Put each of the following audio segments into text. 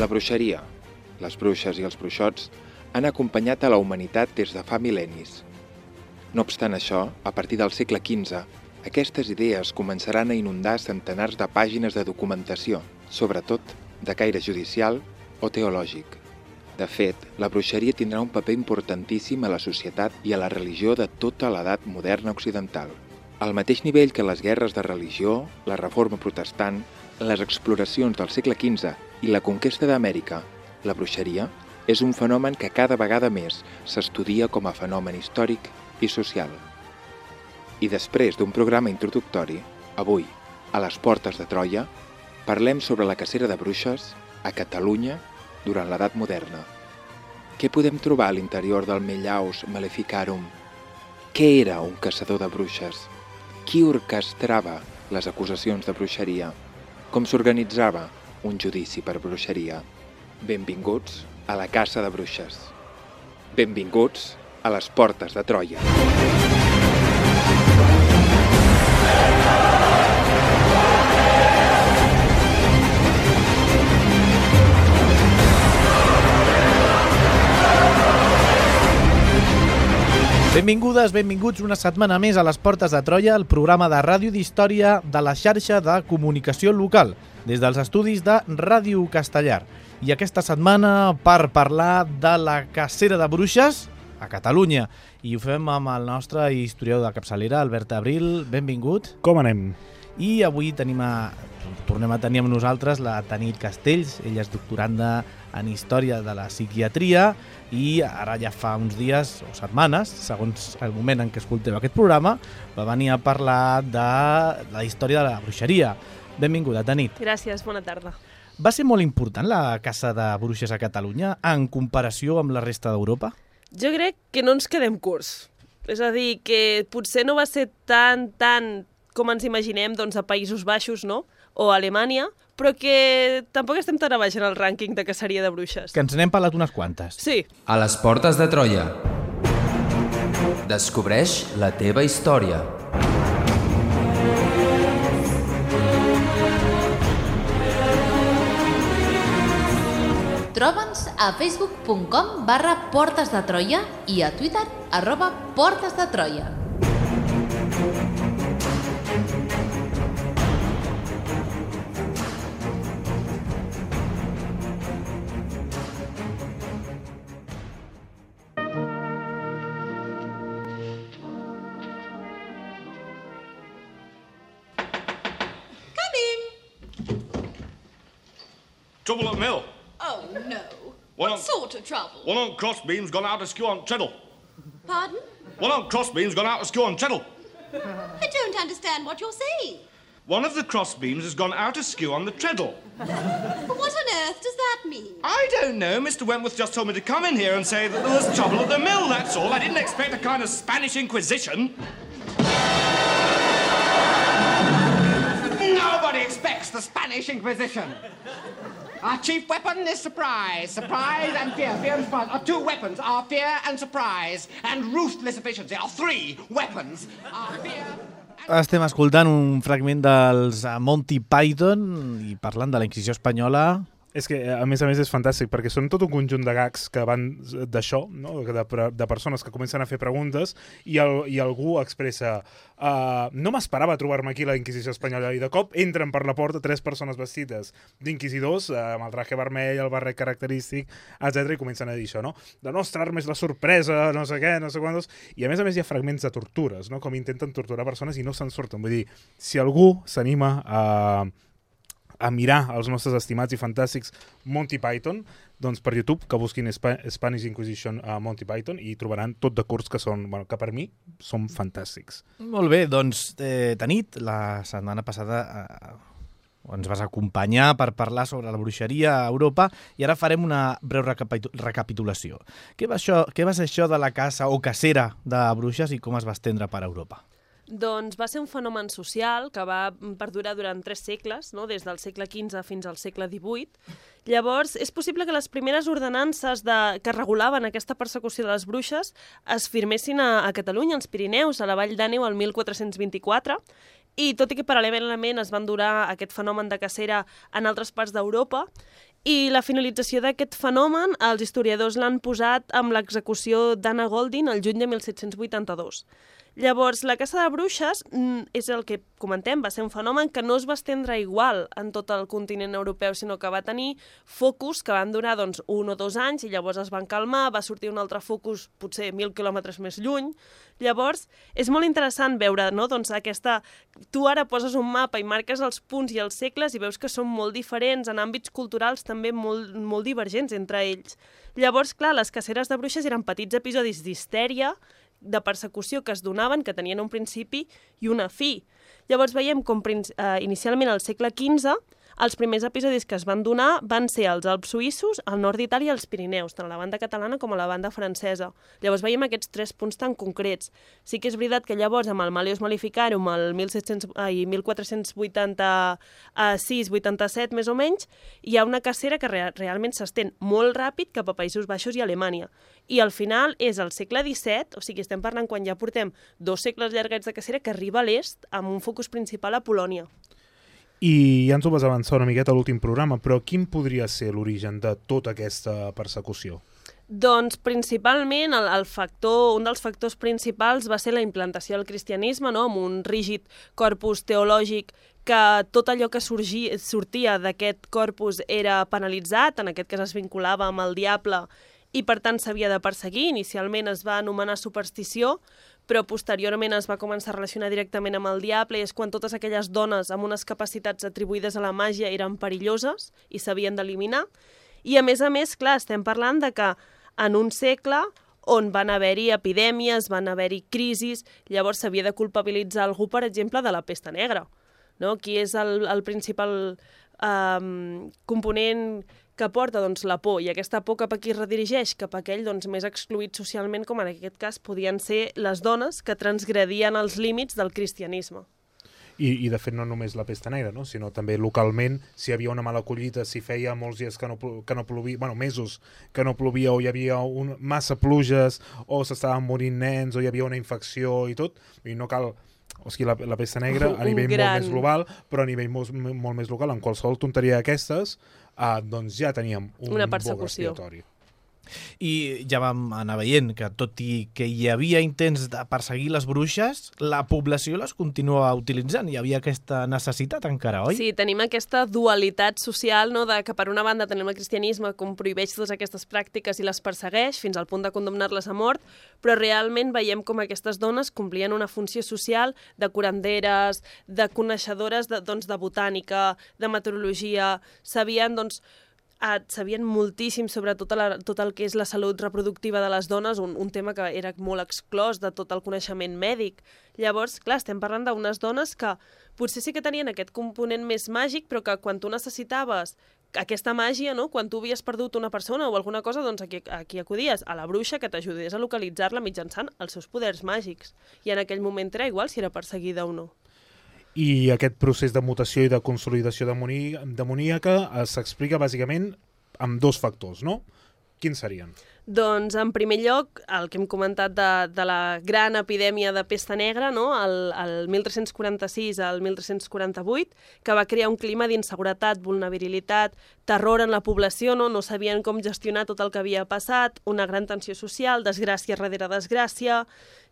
La bruixeria, les bruixes i els bruixots han acompanyat a la humanitat des de fa mil·lennis. No obstant això, a partir del segle XV, aquestes idees començaran a inundar centenars de pàgines de documentació, sobretot de caire judicial o teològic. De fet, la bruixeria tindrà un paper importantíssim a la societat i a la religió de tota l'edat moderna occidental. Al mateix nivell que les guerres de religió, la reforma protestant, les exploracions del segle XV i la conquesta d'Amèrica, la bruixeria és un fenomen que cada vegada més s'estudia com a fenomen històric i social. I després d'un programa introductori, avui, a les portes de Troia, parlem sobre la cacera de bruixes a Catalunya durant l'edat moderna. Què podem trobar a l'interior del Mellaus Maleficarum? Què era un caçador de bruixes? Qui orquestrava les acusacions de bruixeria? Com s'organitzava un judici per bruixeria? Benvinguts a la caça de bruixes. Benvinguts a les portes de Troia. Benvingudes, benvinguts una setmana més a les Portes de Troia, el programa de ràdio d'història de la xarxa de comunicació local, des dels estudis de Ràdio Castellar. I aquesta setmana per parlar de la cacera de bruixes a Catalunya. I ho fem amb el nostre historiador de capçalera, Albert Abril. Benvingut. Com anem? I avui tenim a, tornem a tenir amb nosaltres la Tanit Castells. Ella és doctoranda en Història de la Psiquiatria i ara ja fa uns dies o setmanes, segons el moment en què escolteu aquest programa, va venir a parlar de la història de la bruixeria. Benvinguda, Tanit. Gràcies, bona tarda. Va ser molt important la caça de bruixes a Catalunya en comparació amb la resta d'Europa? Jo crec que no ens quedem curts. És a dir, que potser no va ser tan, tan com ens imaginem doncs, a Països Baixos, no? o a Alemanya, però que tampoc estem tan a baix en el rànquing de caçeria de bruixes. Que ens n'hem parlat unes quantes. Sí. A les portes de Troia. Descobreix la teva història. Troba'ns a facebook.com barra Portes de Troia i a Twitter arroba Portes de Troia. Trouble at mill. Oh, no. Well, what I'm- sort of trouble? One on crossbeam's gone out of skew on treadle. Pardon? One on crossbeam's gone out of skew on treadle. I don't understand what you're saying. One of the crossbeams has gone out of skew on the treadle. What on earth does that mean? I don't know. Mr. Wentworth just told me to come in here and say that there was trouble at the mill, that's all. I didn't expect a kind of Spanish Inquisition. Nobody expects the Spanish Inquisition. Our chief weapon is surprise. Surprise and fear. Fear and surprise are two weapons. Our fear and surprise. And ruthless efficiency are three weapons. Our fear... Estem escoltant un fragment dels eh, Monty Python i parlant de la Inquisició espanyola. És que, a més a més, és fantàstic, perquè són tot un conjunt de gags que van d'això, no? de, de persones que comencen a fer preguntes i, el, i algú expressa uh, no m'esperava trobar-me aquí la Inquisició espanyola i de cop entren per la porta tres persones vestides d'inquisidors uh, amb el traje vermell, el barret característic, etc i comencen a dir això, no? De nostra arma és la sorpresa, no sé què, no sé quantos... I a més a més hi ha fragments de tortures, no? Com intenten torturar persones i no se'n surten. Vull dir, si algú s'anima a a mirar els nostres estimats i fantàstics Monty Python, doncs per YouTube que busquin Spa Spanish Inquisition a Monty Python i trobaran tot de curts que són, bueno, que per mi són fantàstics. Molt bé, doncs, eh, Tanit, la setmana passada eh, ens vas acompanyar per parlar sobre la bruixeria a Europa i ara farem una breu recapitu recapitulació. Què va, això, què va ser això de la casa o cacera de bruixes i com es va estendre per Europa? Doncs va ser un fenomen social que va perdurar durant tres segles, no? des del segle XV fins al segle XVIII. Llavors, és possible que les primeres ordenances de, que regulaven aquesta persecució de les bruixes es firmessin a, a Catalunya, als Pirineus, a la Vall d'Àneu, el 1424, i tot i que paral·lelament es van durar aquest fenomen de cacera en altres parts d'Europa, i la finalització d'aquest fenomen els historiadors l'han posat amb l'execució d'Anna Goldin el juny de 1782. Llavors, la caça de bruixes mm, és el que comentem, va ser un fenomen que no es va estendre igual en tot el continent europeu, sinó que va tenir focus que van durar doncs, un o dos anys i llavors es van calmar, va sortir un altre focus potser mil quilòmetres més lluny. Llavors, és molt interessant veure no? doncs, aquesta... Tu ara poses un mapa i marques els punts i els segles i veus que són molt diferents en àmbits culturals també molt, molt divergents entre ells. Llavors, clar, les caceres de bruixes eren petits episodis d'histèria de persecució que es donaven, que tenien un principi i una fi. Llavors veiem com eh, inicialment al segle XV els primers episodis que es van donar van ser els Alps suïssos, el nord d'Itàlia i els Pirineus, tant a la banda catalana com a la banda francesa. Llavors veiem aquests tres punts tan concrets. Sí que és veritat que llavors amb el Malius Maleficarum, el 1700, ai, 1486-87 més o menys, hi ha una cacera que real, realment s'estén molt ràpid cap a Països Baixos i Alemanya. I al final és el segle XVII, o sigui, estem parlant quan ja portem dos segles llargats de cacera, que arriba a l'est amb un focus principal a Polònia. I ja ens ho vas avançar una miqueta a l'últim programa, però quin podria ser l'origen de tota aquesta persecució? Doncs principalment el, el factor, un dels factors principals va ser la implantació del cristianisme, no? amb un rígid corpus teològic que tot allò que sorgia, sortia d'aquest corpus era penalitzat, en aquest cas es vinculava amb el diable i per tant s'havia de perseguir. Inicialment es va anomenar superstició, però posteriorment es va començar a relacionar directament amb el diable i és quan totes aquelles dones amb unes capacitats atribuïdes a la màgia eren perilloses i s'havien d'eliminar. I a més a més, clar, estem parlant de que en un segle on van haver-hi epidèmies, van haver-hi crisis, llavors s'havia de culpabilitzar algú, per exemple, de la pesta negra. No? Qui és el, el principal um, component que porta doncs, la por, i aquesta por cap a qui redirigeix, cap a aquell doncs, més excluït socialment, com en aquest cas podien ser les dones que transgredien els límits del cristianisme. I, I, de fet, no només la pesta negra, no? sinó també localment, si hi havia una mala collita, si feia molts dies que no, que no plovia, bueno, mesos que no plovia, o hi havia un, massa pluges, o s'estaven morint nens, o hi havia una infecció i tot, i no cal o sigui, la, la pesta negra a nivell gran... molt més global, però a nivell molt, molt més local, en qualsevol tonteria d'aquestes, eh, doncs ja teníem un Una persecució. expiatori. I ja vam anar veient que tot i que hi havia intents de perseguir les bruixes, la població les continua utilitzant. Hi havia aquesta necessitat encara, oi? Sí, tenim aquesta dualitat social, no? de que per una banda tenim el cristianisme com prohibeix totes aquestes pràctiques i les persegueix fins al punt de condemnar-les a mort, però realment veiem com aquestes dones complien una funció social de curanderes, de coneixedores de, doncs, de botànica, de meteorologia, sabien doncs, eh, sabien moltíssim sobre tot, la, tot el que és la salut reproductiva de les dones, un, un tema que era molt exclòs de tot el coneixement mèdic. Llavors, clar, estem parlant d'unes dones que potser sí que tenien aquest component més màgic, però que quan tu necessitaves aquesta màgia, no? quan tu havies perdut una persona o alguna cosa, doncs aquí, aquí acudies a la bruixa que t'ajudés a localitzar-la mitjançant els seus poders màgics. I en aquell moment era igual si era perseguida o no. I aquest procés de mutació i de consolidació demoníaca eh, s'explica bàsicament amb dos factors, no? Quins serien? Doncs, en primer lloc, el que hem comentat de, de la gran epidèmia de pesta negra, no? el, el 1346 al 1348, que va crear un clima d'inseguretat, vulnerabilitat, terror en la població, no? no sabien com gestionar tot el que havia passat, una gran tensió social, desgràcia darrere desgràcia...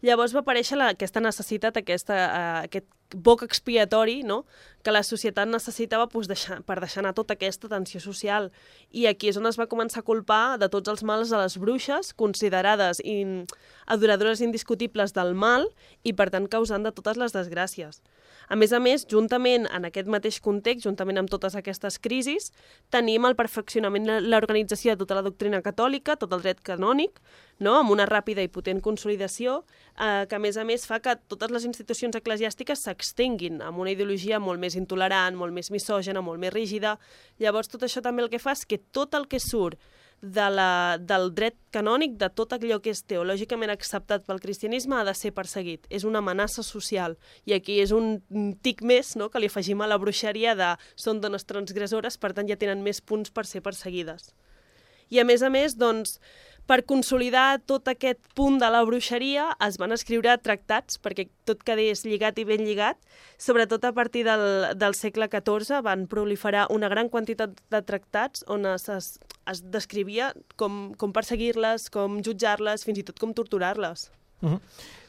Llavors va aparèixer la, aquesta necessitat, aquesta, uh, aquest boc expiatori no? que la societat necessitava pues, deixar, per deixar anar tota aquesta tensió social. I aquí és on es va començar a culpar de tots els mals a les bruixes, considerades in, adoradores indiscutibles del mal i, per tant, causant de totes les desgràcies. A més a més, juntament en aquest mateix context, juntament amb totes aquestes crisis, tenim el perfeccionament de l'organització de tota la doctrina catòlica, tot el dret canònic, no? amb una ràpida i potent consolidació, eh, que a més a més fa que totes les institucions eclesiàstiques s'extenguin amb una ideologia molt més intolerant, molt més misògena, molt més rígida. Llavors, tot això també el que fa és que tot el que surt de la, del dret canònic, de tot allò que és teològicament acceptat pel cristianisme, ha de ser perseguit. És una amenaça social. I aquí és un tic més no?, que li afegim a la bruixeria de són dones transgressores, per tant ja tenen més punts per ser perseguides. I a més a més, doncs, per consolidar tot aquest punt de la bruixeria es van escriure tractats, perquè tot quedés lligat i ben lligat. Sobretot a partir del, del segle XIV van proliferar una gran quantitat de tractats on es, es, es descrivia com, com perseguir-les, com jutjar-les, fins i tot com torturar-les. Uh -huh.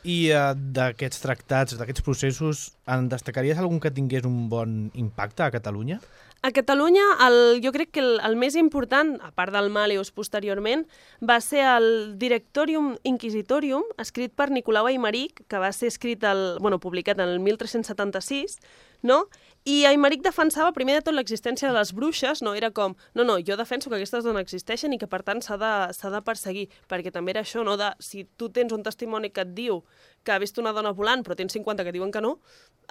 I uh, d'aquests tractats, d'aquests processos, en destacaries algun que tingués un bon impacte a Catalunya? A Catalunya, el, jo crec que el, el més important, a part del Maleus posteriorment, va ser el Directorium Inquisitorium, escrit per Nicolau Aymeric, que va ser escrit el, bueno, publicat en el 1376, no? I Aymeric defensava primer de tot l'existència de les bruixes, no era com, no, no, jo defenso que aquestes no existeixen i que per tant s'ha de, de perseguir, perquè també era això, no, de si tu tens un testimoni que et diu que ha vist una dona volant però tens 50 que diuen que no,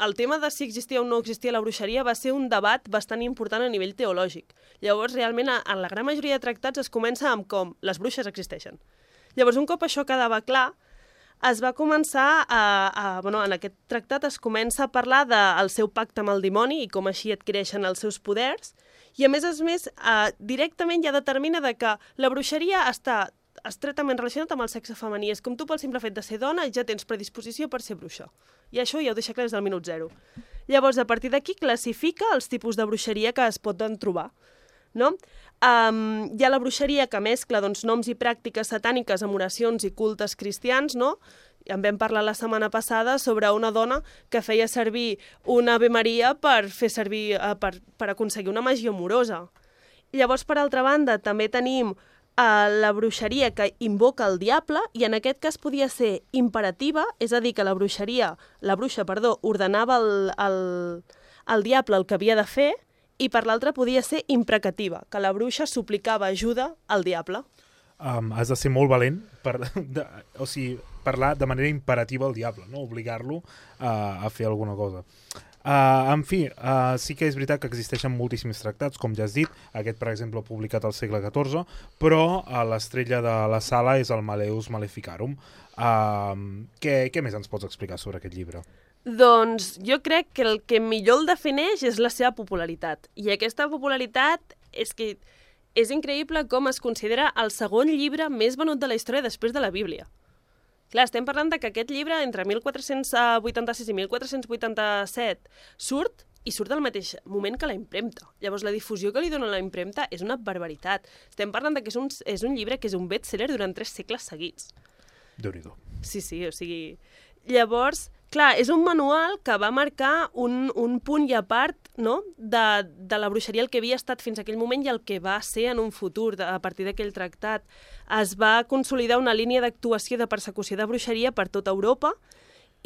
el tema de si existia o no existia la bruixeria va ser un debat bastant important a nivell teològic. Llavors, realment, en la gran majoria de tractats es comença amb com les bruixes existeixen. Llavors, un cop això quedava clar, es va començar a, a... Bueno, en aquest tractat es comença a parlar del seu pacte amb el dimoni i com així adquireixen els seus poders, i a més a més, eh, directament ja determina de que la bruixeria està estretament relacionat amb el sexe femení. És com tu pel simple fet de ser dona ja tens predisposició per ser bruixa. I això ja ho deixa clar des del minut zero. Llavors, a partir d'aquí, classifica els tipus de bruixeria que es poden trobar. No? Um, hi ha la bruixeria que mescla doncs, noms i pràctiques satàniques amb oracions i cultes cristians, no? en vam parlar la setmana passada sobre una dona que feia servir una Ave Maria per, fer servir, uh, per, per aconseguir una magia amorosa. Llavors, per altra banda, també tenim a la bruixeria que invoca el diable i en aquest cas podia ser imperativa, és a dir, que la bruixeria, la bruixa, perdó, ordenava al, al, al diable el que havia de fer i per l'altra podia ser imprecativa, que la bruixa suplicava ajuda al diable. Um, has de ser molt valent per, de, o sigui, parlar de manera imperativa al diable, no? obligar-lo uh, a fer alguna cosa. Uh, en fi, uh, sí que és veritat que existeixen moltíssims tractats, com ja has dit, aquest, per exemple, publicat al segle XIV, però uh, l'estrella de la sala és el Maleus Maleficarum. Uh, què, què més ens pots explicar sobre aquest llibre? Doncs jo crec que el que millor el defineix és la seva popularitat. I aquesta popularitat és que és increïble com es considera el segon llibre més venut de la història després de la Bíblia. Clar, estem parlant de que aquest llibre, entre 1486 i 1487, surt i surt al mateix moment que la impremta. Llavors, la difusió que li dona la impremta és una barbaritat. Estem parlant de que és un, és un llibre que és un best-seller durant tres segles seguits. déu nhi Sí, sí, o sigui... Llavors, clar, és un manual que va marcar un, un punt i a part no? de, de la bruixeria, el que havia estat fins aquell moment i el que va ser en un futur, de, a partir d'aquell tractat. Es va consolidar una línia d'actuació de persecució de bruixeria per tota Europa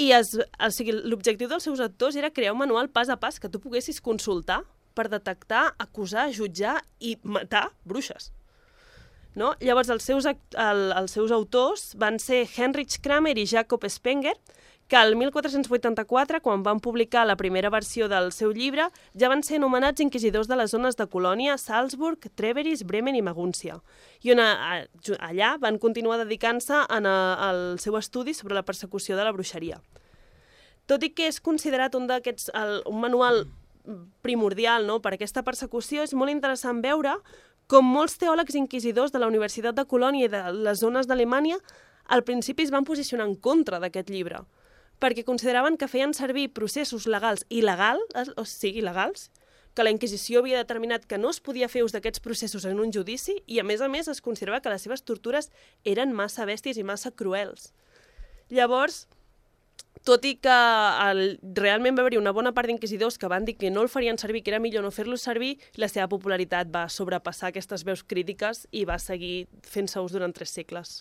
i es, o sigui, l'objectiu dels seus actors era crear un manual pas a pas que tu poguessis consultar per detectar, acusar, jutjar i matar bruixes. No? Llavors, els seus, el, els seus autors van ser Heinrich Kramer i Jacob Spenger, que el 1484, quan van publicar la primera versió del seu llibre, ja van ser nomenats inquisidors de les zones de Colònia, Salzburg, Treveris, Bremen i Magúncia. I on, allà van continuar dedicant-se al seu estudi sobre la persecució de la bruixeria. Tot i que és considerat un d'aquests, un manual primordial no? per aquesta persecució, és molt interessant veure com molts teòlegs inquisidors de la Universitat de Colònia i de les zones d'Alemanya al principi es van posicionar en contra d'aquest llibre, perquè consideraven que feien servir processos legals il·legals, o sigui, legals, que la Inquisició havia determinat que no es podia fer ús d'aquests processos en un judici i, a més a més, es considerava que les seves tortures eren massa bèsties i massa cruels. Llavors, tot i que el, realment va haver-hi una bona part d'inquisidors que van dir que no el farien servir, que era millor no fer-lo servir, la seva popularitat va sobrepassar aquestes veus crítiques i va seguir fent-se ús durant tres segles.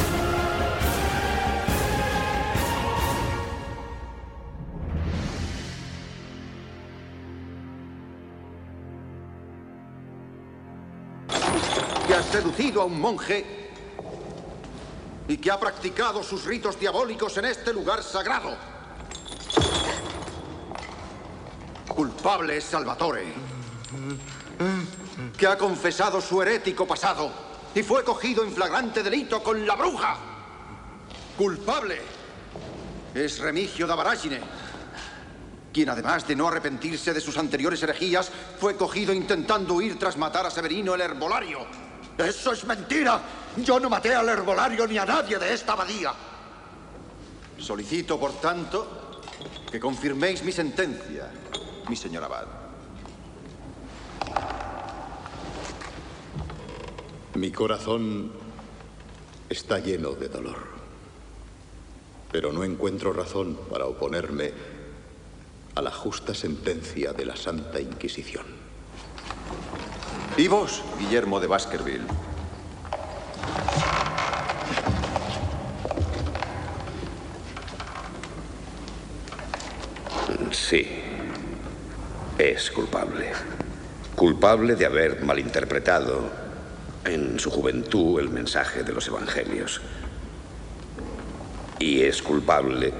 seducido a un monje y que ha practicado sus ritos diabólicos en este lugar sagrado. Culpable es Salvatore, que ha confesado su herético pasado y fue cogido en flagrante delito con la bruja. Culpable es Remigio da Baragine, quien además de no arrepentirse de sus anteriores herejías, fue cogido intentando huir tras matar a Severino el herbolario. ¡Eso es mentira! Yo no maté al herbolario ni a nadie de esta abadía. Solicito, por tanto, que confirméis mi sentencia, mi señor abad. Mi corazón está lleno de dolor, pero no encuentro razón para oponerme a la justa sentencia de la Santa Inquisición. ¿Y vos, Guillermo de Baskerville? Sí. Es culpable. Culpable de haber malinterpretado en su juventud el mensaje de los evangelios. Y es culpable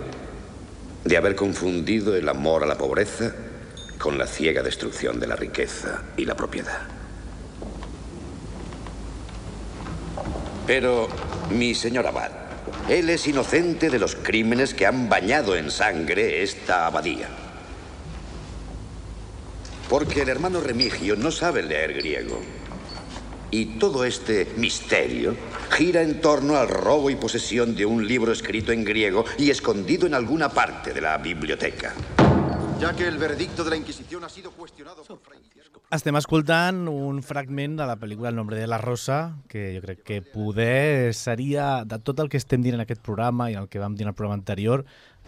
de haber confundido el amor a la pobreza con la ciega destrucción de la riqueza y la propiedad. Pero, mi señor abad, él es inocente de los crímenes que han bañado en sangre esta abadía. Porque el hermano Remigio no sabe leer griego. Y todo este misterio gira en torno al robo y posesión de un libro escrito en griego y escondido en alguna parte de la biblioteca. Ya que el veredicto de la Inquisición ha sido cuestionado por Fray Guillermo. Estem escoltant un fragment de la pel·lícula El nombre de la rosa, que jo crec que poder seria, de tot el que estem dient en aquest programa i el que vam dir en el programa anterior,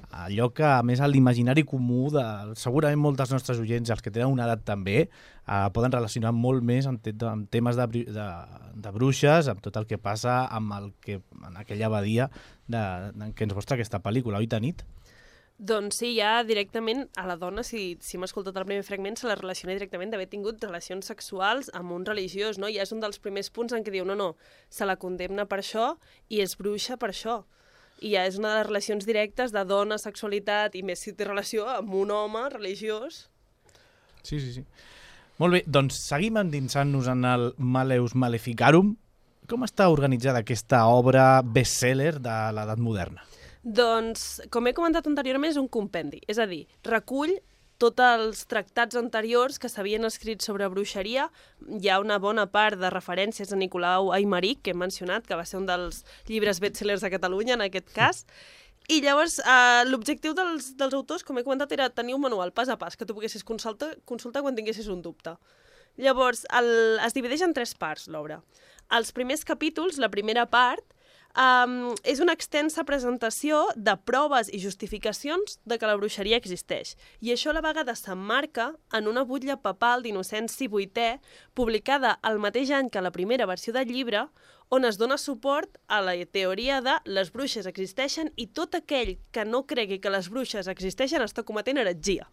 allò que, a més, l'imaginari comú de segurament molts dels nostres oients, els que tenen una edat també, eh, poden relacionar molt més amb, te amb temes de, de, de bruixes, amb tot el que passa amb el que, en aquella abadia de, de, que ens mostra aquesta pel·lícula, oi, Tanit? Doncs sí, ja directament a la dona, si, si hem escoltat el primer fragment, se la relaciona directament d'haver tingut relacions sexuals amb un religiós, no? I és un dels primers punts en què diu, no, no, se la condemna per això i és bruixa per això. I ja és una de les relacions directes de dona, sexualitat, i més si té relació amb un home religiós. Sí, sí, sí. Molt bé, doncs seguim endinsant-nos en el Maleus Maleficarum. Com està organitzada aquesta obra bestseller de l'edat moderna? Doncs, com he comentat anteriorment, és un compendi. És a dir, recull tots els tractats anteriors que s'havien escrit sobre bruixeria. Hi ha una bona part de referències a Nicolau Aymeric, que hem mencionat, que va ser un dels llibres bestsellers de Catalunya, en aquest cas. I llavors, eh, l'objectiu dels, dels autors, com he comentat, era tenir un manual pas a pas que tu poguessis consultar, consultar quan tinguessis un dubte. Llavors, el, es divideix en tres parts, l'obra. Els primers capítols, la primera part, um, és una extensa presentació de proves i justificacions de que la bruixeria existeix. I això a la vegada s'emmarca en una butlla papal d'Innocenci VIII, publicada el mateix any que la primera versió del llibre, on es dona suport a la teoria de les bruixes existeixen i tot aquell que no cregui que les bruixes existeixen està cometent heretgia.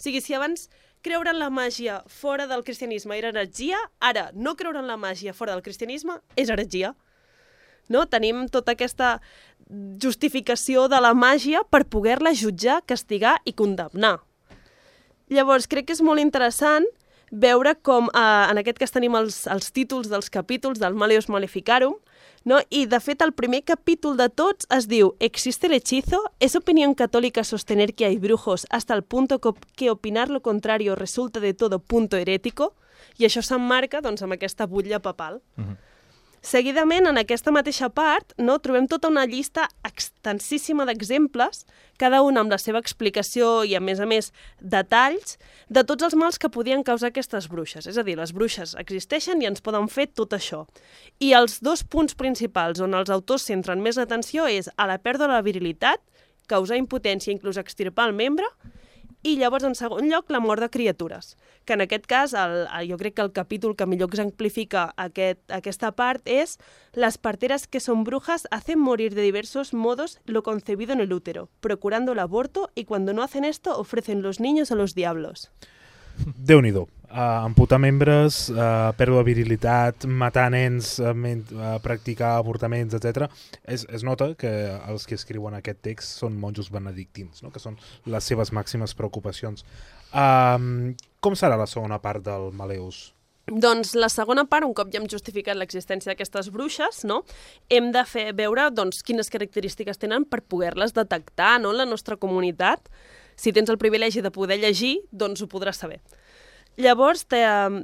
O sigui, si abans creure en la màgia fora del cristianisme era heretgia, ara no creure en la màgia fora del cristianisme és heretgia. No? Tenim tota aquesta justificació de la màgia per poder-la jutjar, castigar i condemnar. Llavors, crec que és molt interessant veure com, eh, en aquest cas tenim els, els títols dels capítols del Maleus Maleficarum, no? i de fet el primer capítol de tots es diu ¿Existe el hechizo? ¿Es católica sostener que hay brujos hasta el punto que opinar lo contrario resulta de todo punto herético? I això s'emmarca doncs, amb aquesta butlla papal. Seguidament, en aquesta mateixa part, no, trobem tota una llista extensíssima d'exemples, cada un amb la seva explicació i, a més a més, detalls de tots els mals que podien causar aquestes bruixes. És a dir, les bruixes existeixen i ens poden fer tot això. I els dos punts principals on els autors centren més atenció és a la pèrdua de la virilitat, causar impotència, inclús extirpar el membre, i llavors, en segon lloc, la mort de criatures, que en aquest cas, el, el, jo crec que el capítol que millor exemplifica aquest, aquesta part és «Las parteras que son brujas hacen morir de diversos modos lo concebido en el útero, procurando el aborto y cuando no hacen esto ofrecen los niños a los diablos». Déu-n'hi-do. Uh, amputar membres, uh, pèrdua de virilitat, matar nens, uh, practicar avortaments, etc. Es, es nota que els que escriuen aquest text són monjos benedictins, no? que són les seves màximes preocupacions. Um, com serà la segona part del Maleus? Doncs la segona part, un cop ja hem justificat l'existència d'aquestes bruixes, no? hem de fer veure doncs, quines característiques tenen per poder-les detectar no? la nostra comunitat. Si tens el privilegi de poder llegir, doncs ho podràs saber. Llavors, te,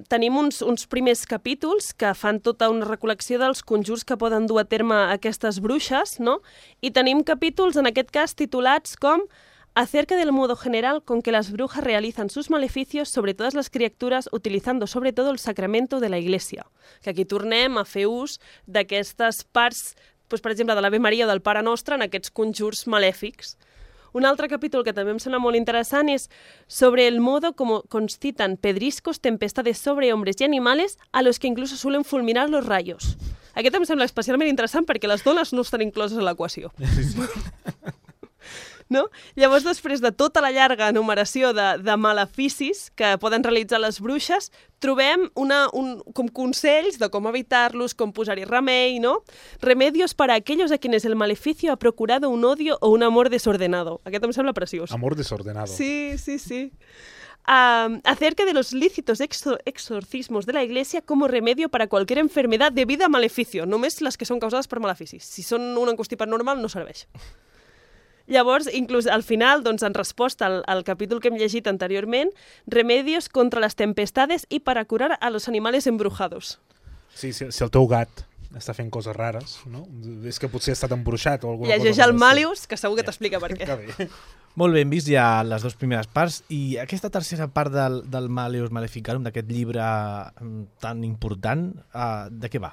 tenim uns, uns primers capítols que fan tota una recolecció dels conjurs que poden dur a terme aquestes bruixes, no? I tenim capítols, en aquest cas, titulats com acerca del modo general con que las brujas realizan sus maleficios sobre todas las criaturas utilizando sobre todo el sacramento de la Iglesia. Que aquí tornem a fer ús d'aquestes parts, doncs, per exemple, de l'Ave Maria o del Pare Nostre en aquests conjurs malèfics. Un altre capítol que també em sembla molt interessant és sobre el modo como concitan pedriscos tempestades sobre hombres y animales a los que incluso suelen fulminar los rayos. Aquest em sembla especialment interessant perquè les dones no estan incloses a l'equació. Sí, sí. No? Llavors, després de tota la llarga enumeració de, de maleficis que poden realitzar les bruixes, trobem una, un, com consells de com evitar-los, com posar-hi remei, no? Remedios para aquellos a quienes el maleficio ha procurado un odio o un amor desordenado. Aquest em sembla preciós. Amor desordenado. Sí, sí, sí. Um, acerca de los lícitos exor exorcismos de la Iglesia como remedio para cualquier enfermedad debida a maleficio, només les que són causades per maleficis. Si són un encostipat normal, no serveix. Llavors, inclús al final, doncs, en resposta al, al capítol que hem llegit anteriorment, remedios contra les tempestades i para curar a los animales embrujados. Sí, si, si el teu gat està fent coses rares, no? És que potser ha estat embruixat o alguna Llegeix cosa. el Malius, que segur que t'explica per què. Que bé. Molt bé, hem vist ja les dues primeres parts i aquesta tercera part del, del Maleus Maleficarum, d'aquest llibre mm, tan important, uh, de què va?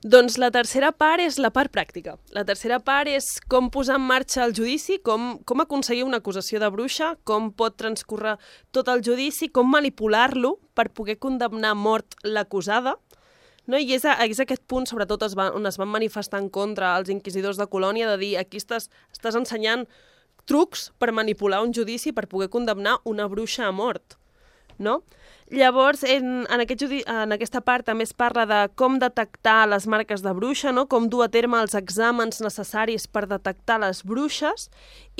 Doncs la tercera part és la part pràctica. La tercera part és com posar en marxa el judici, com, com aconseguir una acusació de bruixa, com pot transcorrer tot el judici, com manipular-lo per poder condemnar mort l'acusada, no? I és, a, és aquest punt, sobretot, es va, on es van manifestar en contra els inquisidors de Colònia, de dir aquí estàs, estàs ensenyant trucs per manipular un judici per poder condemnar una bruixa a mort. No? Llavors, en, en, aquest judi en aquesta part també es parla de com detectar les marques de bruixa, no? com dur a terme els exàmens necessaris per detectar les bruixes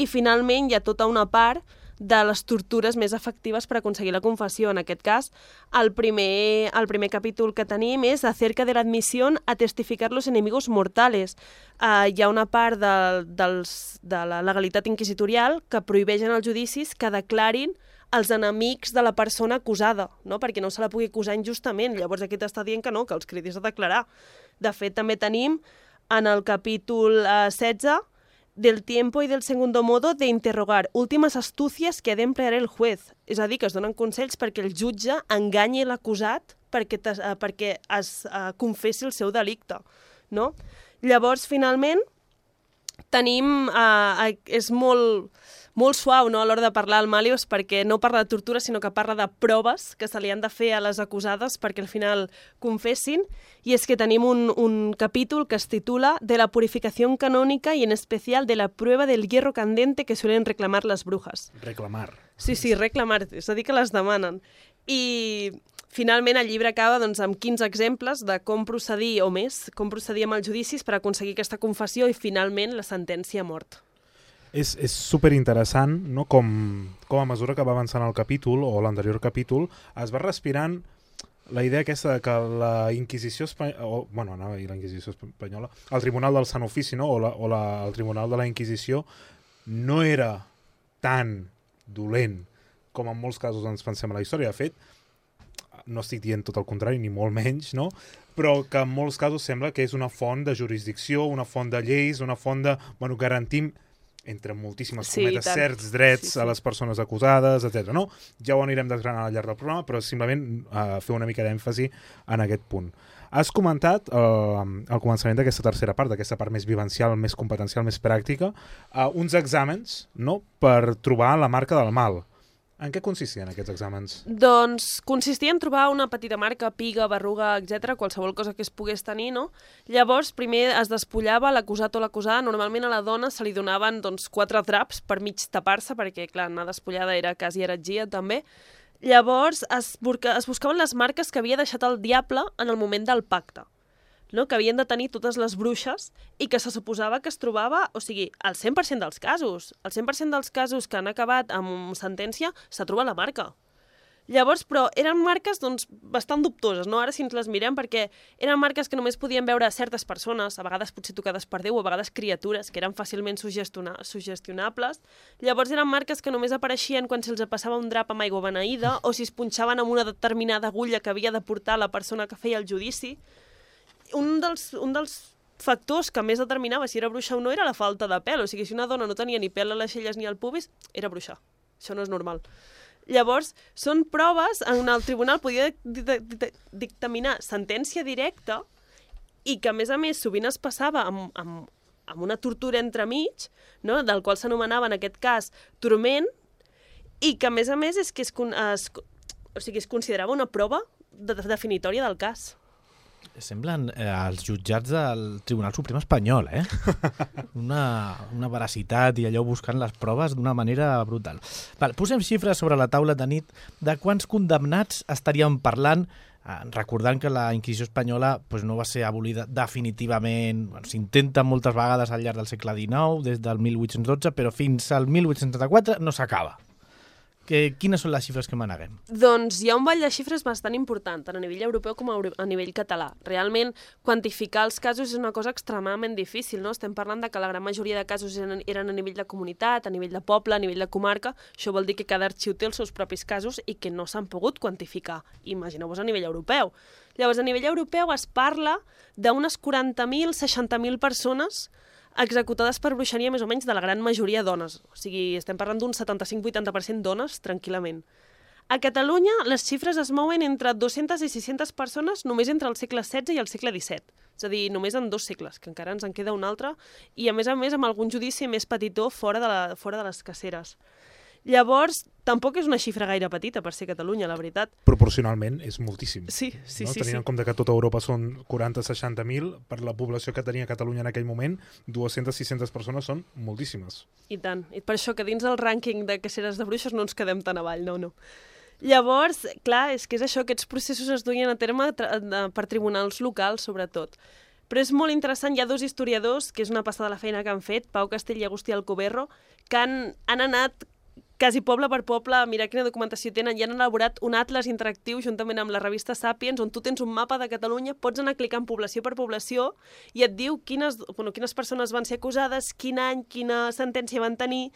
i finalment hi ha tota una part de les tortures més efectives per aconseguir la confessió. En aquest cas, el primer, el primer capítol que tenim és acerca de l'admissió a testificar los enemigos mortales. Uh, hi ha una part de, dels, de la legalitat inquisitorial que prohibeixen els judicis que declarin els enemics de la persona acusada, no? perquè no se la pugui acusar injustament. Llavors aquí t'està dient que no, que els cridis a declarar. De fet, també tenim en el capítol eh, 16 del tiempo y del segundo modo de interrogar últimes astúcies que ha d'emplear el juez. És a dir, que es donen consells perquè el jutge enganyi l'acusat perquè, uh, perquè es uh, confessi el seu delicte. No? Llavors, finalment, tenim... Uh, és molt, molt suau no, a l'hora de parlar al Malius perquè no parla de tortura, sinó que parla de proves que se li han de fer a les acusades perquè al final confessin. I és que tenim un, un capítol que es titula De la purificación canónica y en especial de la prueba del hierro candente que suelen reclamar las brujas. Reclamar. Sí, sí, reclamar, és a dir, que les demanen. I finalment el llibre acaba doncs, amb 15 exemples de com procedir, o més, com procedir amb els judicis per aconseguir aquesta confessió i finalment la sentència a mort. És, és super interessant no? com, com a mesura que va avançant el capítol o l'anterior capítol es va respirant la idea aquesta de que la Inquisició espanyola, bueno, anava a dir la Inquisició espanyola, el Tribunal del Sant Ofici, no? o, la, o la, el Tribunal de la Inquisició, no era tan dolent com en molts casos ens pensem a la història. De fet, no estic dient tot el contrari, ni molt menys, no? però que en molts casos sembla que és una font de jurisdicció, una font de lleis, una font de... Bueno, garantim entre moltíssimes Sí, cometes, tant. certs drets Sí, sí. a les persones acusades, etc. No? Ja ho anirem desgranant al llarg del programa, però simplement uh, fer una mica d'èmfasi en aquest punt. Has comentat uh, al començament d'aquesta tercera part, d'aquesta part més vivencial, més competencial, més pràctica, uh, uns exàmens no? per trobar la marca del mal. En què consistien aquests exàmens? Doncs consistia en trobar una petita marca, piga, berruga, etc, qualsevol cosa que es pogués tenir, no? Llavors, primer es despullava l'acusat o l'acusada. Normalment a la dona se li donaven doncs, quatre draps per mig tapar-se, perquè, clar, anar despullada era quasi heretgia, també. Llavors, es, es buscaven les marques que havia deixat el diable en el moment del pacte no? que havien de tenir totes les bruixes i que se suposava que es trobava, o sigui, al 100% dels casos, el 100% dels casos que han acabat amb sentència, se troba la marca. Llavors, però, eren marques doncs, bastant dubtoses, no? Ara si ens les mirem, perquè eren marques que només podien veure certes persones, a vegades potser tocades per Déu, a vegades criatures, que eren fàcilment sugestionables. Llavors eren marques que només apareixien quan se'ls passava un drap amb aigua beneïda o si es punxaven amb una determinada agulla que havia de portar la persona que feia el judici. Un dels, un dels factors que més determinava si era bruixa o no era la falta de pèl. O sigui, si una dona no tenia ni pèl a les celles ni al pubis, era bruixa. Això no és normal. Llavors, són proves en el tribunal podia di- di- di- dictaminar sentència directa i que, a més a més, sovint es passava amb, amb, amb una tortura entremig, no? del qual s'anomenava, en aquest cas, turment, i que, a més a més, és que es, es, o sigui, es considerava una prova de, de, definitòria del cas. Semblen eh, els jutjats del Tribunal Suprem espanyol, eh? Una, una veracitat i allò buscant les proves d'una manera brutal. Val, posem xifres sobre la taula de nit de quants condemnats estaríem parlant eh, recordant que la Inquisició espanyola pues, no va ser abolida definitivament, bueno, s'intenta moltes vegades al llarg del segle XIX, des del 1812, però fins al 1834 no s'acaba. Que, quines són les xifres que maneguem? Doncs hi ha un ball de xifres bastant important, tant a nivell europeu com a, nivell català. Realment, quantificar els casos és una cosa extremadament difícil, no? Estem parlant de que la gran majoria de casos eren, eren a nivell de comunitat, a nivell de poble, a nivell de comarca. Això vol dir que cada arxiu té els seus propis casos i que no s'han pogut quantificar. Imagineu-vos a nivell europeu. Llavors, a nivell europeu es parla d'unes 40.000, 60.000 persones executades per bruixeria més o menys de la gran majoria dones. O sigui, estem parlant d'un 75-80% dones, tranquil·lament. A Catalunya, les xifres es mouen entre 200 i 600 persones només entre el segle XVI i el segle XVII. És a dir, només en dos segles, que encara ens en queda un altre, i a més a més amb algun judici més petitó fora de, la, fora de les caceres. Llavors, tampoc és una xifra gaire petita per ser Catalunya, la veritat. Proporcionalment és moltíssim. Sí, sí, no? sí, Tenint sí. en compte que tota Europa són 40-60.000, per la població que tenia Catalunya en aquell moment, 200-600 persones són moltíssimes. I tant. I per això que dins el rànquing de caceres de bruixes no ens quedem tan avall, no, no. Llavors, clar, és que és això, aquests processos es duien a terme per tribunals locals, sobretot. Però és molt interessant, hi ha dos historiadors, que és una passada la feina que han fet, Pau Castell i Agustí Alcoberro, que han, han anat quasi poble per poble a mirar quina documentació tenen i han elaborat un atles interactiu juntament amb la revista Sapiens on tu tens un mapa de Catalunya, pots anar clicant població per població i et diu quines, bueno, quines persones van ser acusades, quin any, quina sentència van tenir.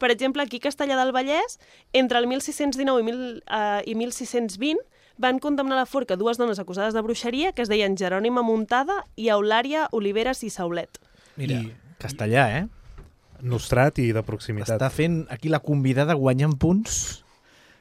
Per exemple, aquí a Castellà del Vallès, entre el 1619 i, mil, eh, i 1620, van condemnar a la forca dues dones acusades de bruixeria que es deien Jerònima Muntada i Eulària Oliveres i Saulet. Mira, castellà, eh? Nostrat i de proximitat. Està fent aquí la convidada guanyant punts,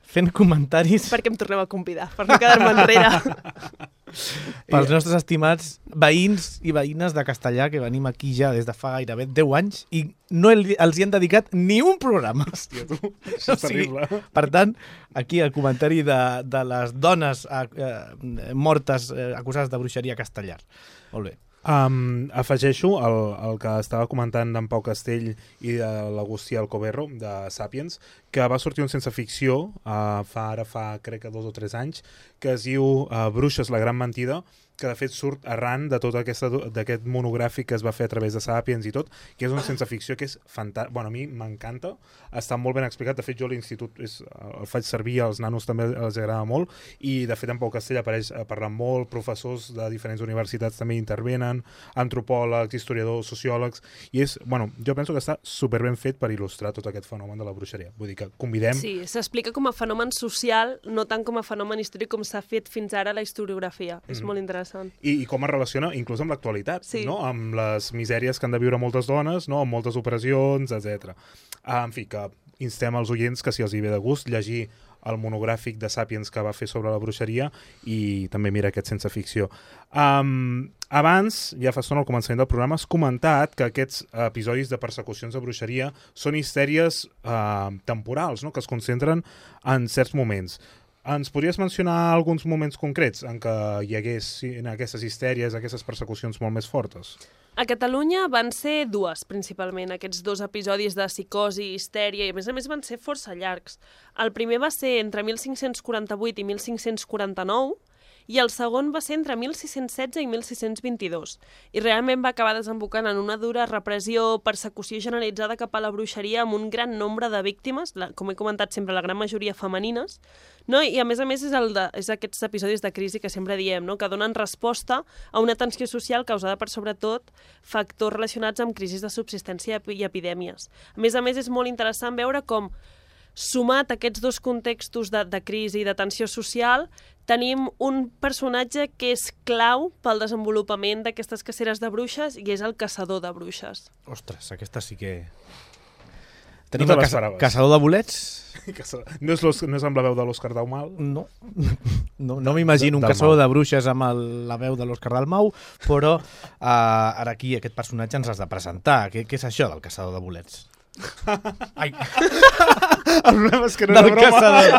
fent comentaris Perquè em torneu a convidar, per no quedar-me enrere. pels nostres estimats veïns i veïnes de Castellà que venim aquí ja des de fa gairebé 10 anys i no el- els hi han dedicat ni un programa. Hòstia, tu, és terrible. per tant, aquí el comentari de, de les dones eh, eh, mortes eh, acusades de bruixeria Castellar. Molt bé. Um, afegeixo el, el que estava comentant d'en Pau Castell i de l'Agustí Alcoberro, de Sapiens, que va sortir un sense ficció uh, fa ara fa crec que dos o tres anys, que es diu uh, Bruixes, la gran mentida, que de fet surt arran de tot aquesta- d'aquest monogràfic que es va fer a través de Sapiens i tot, que és un sense ficció que és fantàstic. Bueno, a mi m'encanta, està molt ben explicat. De fet, jo a l'institut el faig servir, als nanos també els agrada molt, i de fet en Pau Castell apareix eh, parlant molt, professors de diferents universitats també intervenen, antropòlegs, historiadors, sociòlegs, i és, bueno, jo penso que està super ben fet per il·lustrar tot aquest fenomen de la bruixeria. Vull dir que convidem Sí, s'explica com a fenomen social, no tant com a fenomen històric com s'ha fet fins ara a la historiografia. És Mhm. molt interessant. I, i com es relaciona inclús amb l'actualitat, Sí. no? amb les misèries que han de viure moltes dones, no? amb moltes operacions, etc. Ah, en fi, que instem als oients que si els hi ve de gust llegir el monogràfic de Sapiens que va fer sobre la bruixeria i també mira aquest sense ficció. Um, abans, ja fa estona al començament del programa, has comentat que aquests episodis de persecucions de bruixeria són histèries uh, temporals, no? que es concentren en certs moments. Ens podries mencionar alguns moments concrets en què hi hagués en aquestes histèries, aquestes persecucions molt més fortes? A Catalunya van ser dues, principalment, aquests dos episodis de psicosi i histèria, i a més a més van ser força llargs. El primer va ser entre 1548 i 1549, i el segon va ser entre 1616 i 1622, i realment va acabar desembocant en una dura repressió, persecució generalitzada cap a la bruixeria amb un gran nombre de víctimes, la, com he comentat sempre, la gran majoria femenines, no? i a més a més és, el de, és aquests episodis de crisi que sempre diem, no? que donen resposta a una tensió social causada per sobretot factors relacionats amb crisis de subsistència i epidèmies. A més a més és molt interessant veure com sumat a aquests dos contextos de, de crisi i de tensió social, tenim un personatge que és clau pel desenvolupament d'aquestes caceres de bruixes i és el caçador de bruixes. Ostres, aquesta sí que... No Tenim te el caça caçador de bolets? No és, l'Os- no és amb la veu de l'Òscar Daumal? No. No, no m'imagino un caçador de bruixes amb el, la veu de l'Òscar Dalmau, però uh, ara aquí aquest personatge ens has de presentar. Què, què és això del caçador de bolets? Ai. El problema és que no del és broma. Caçador.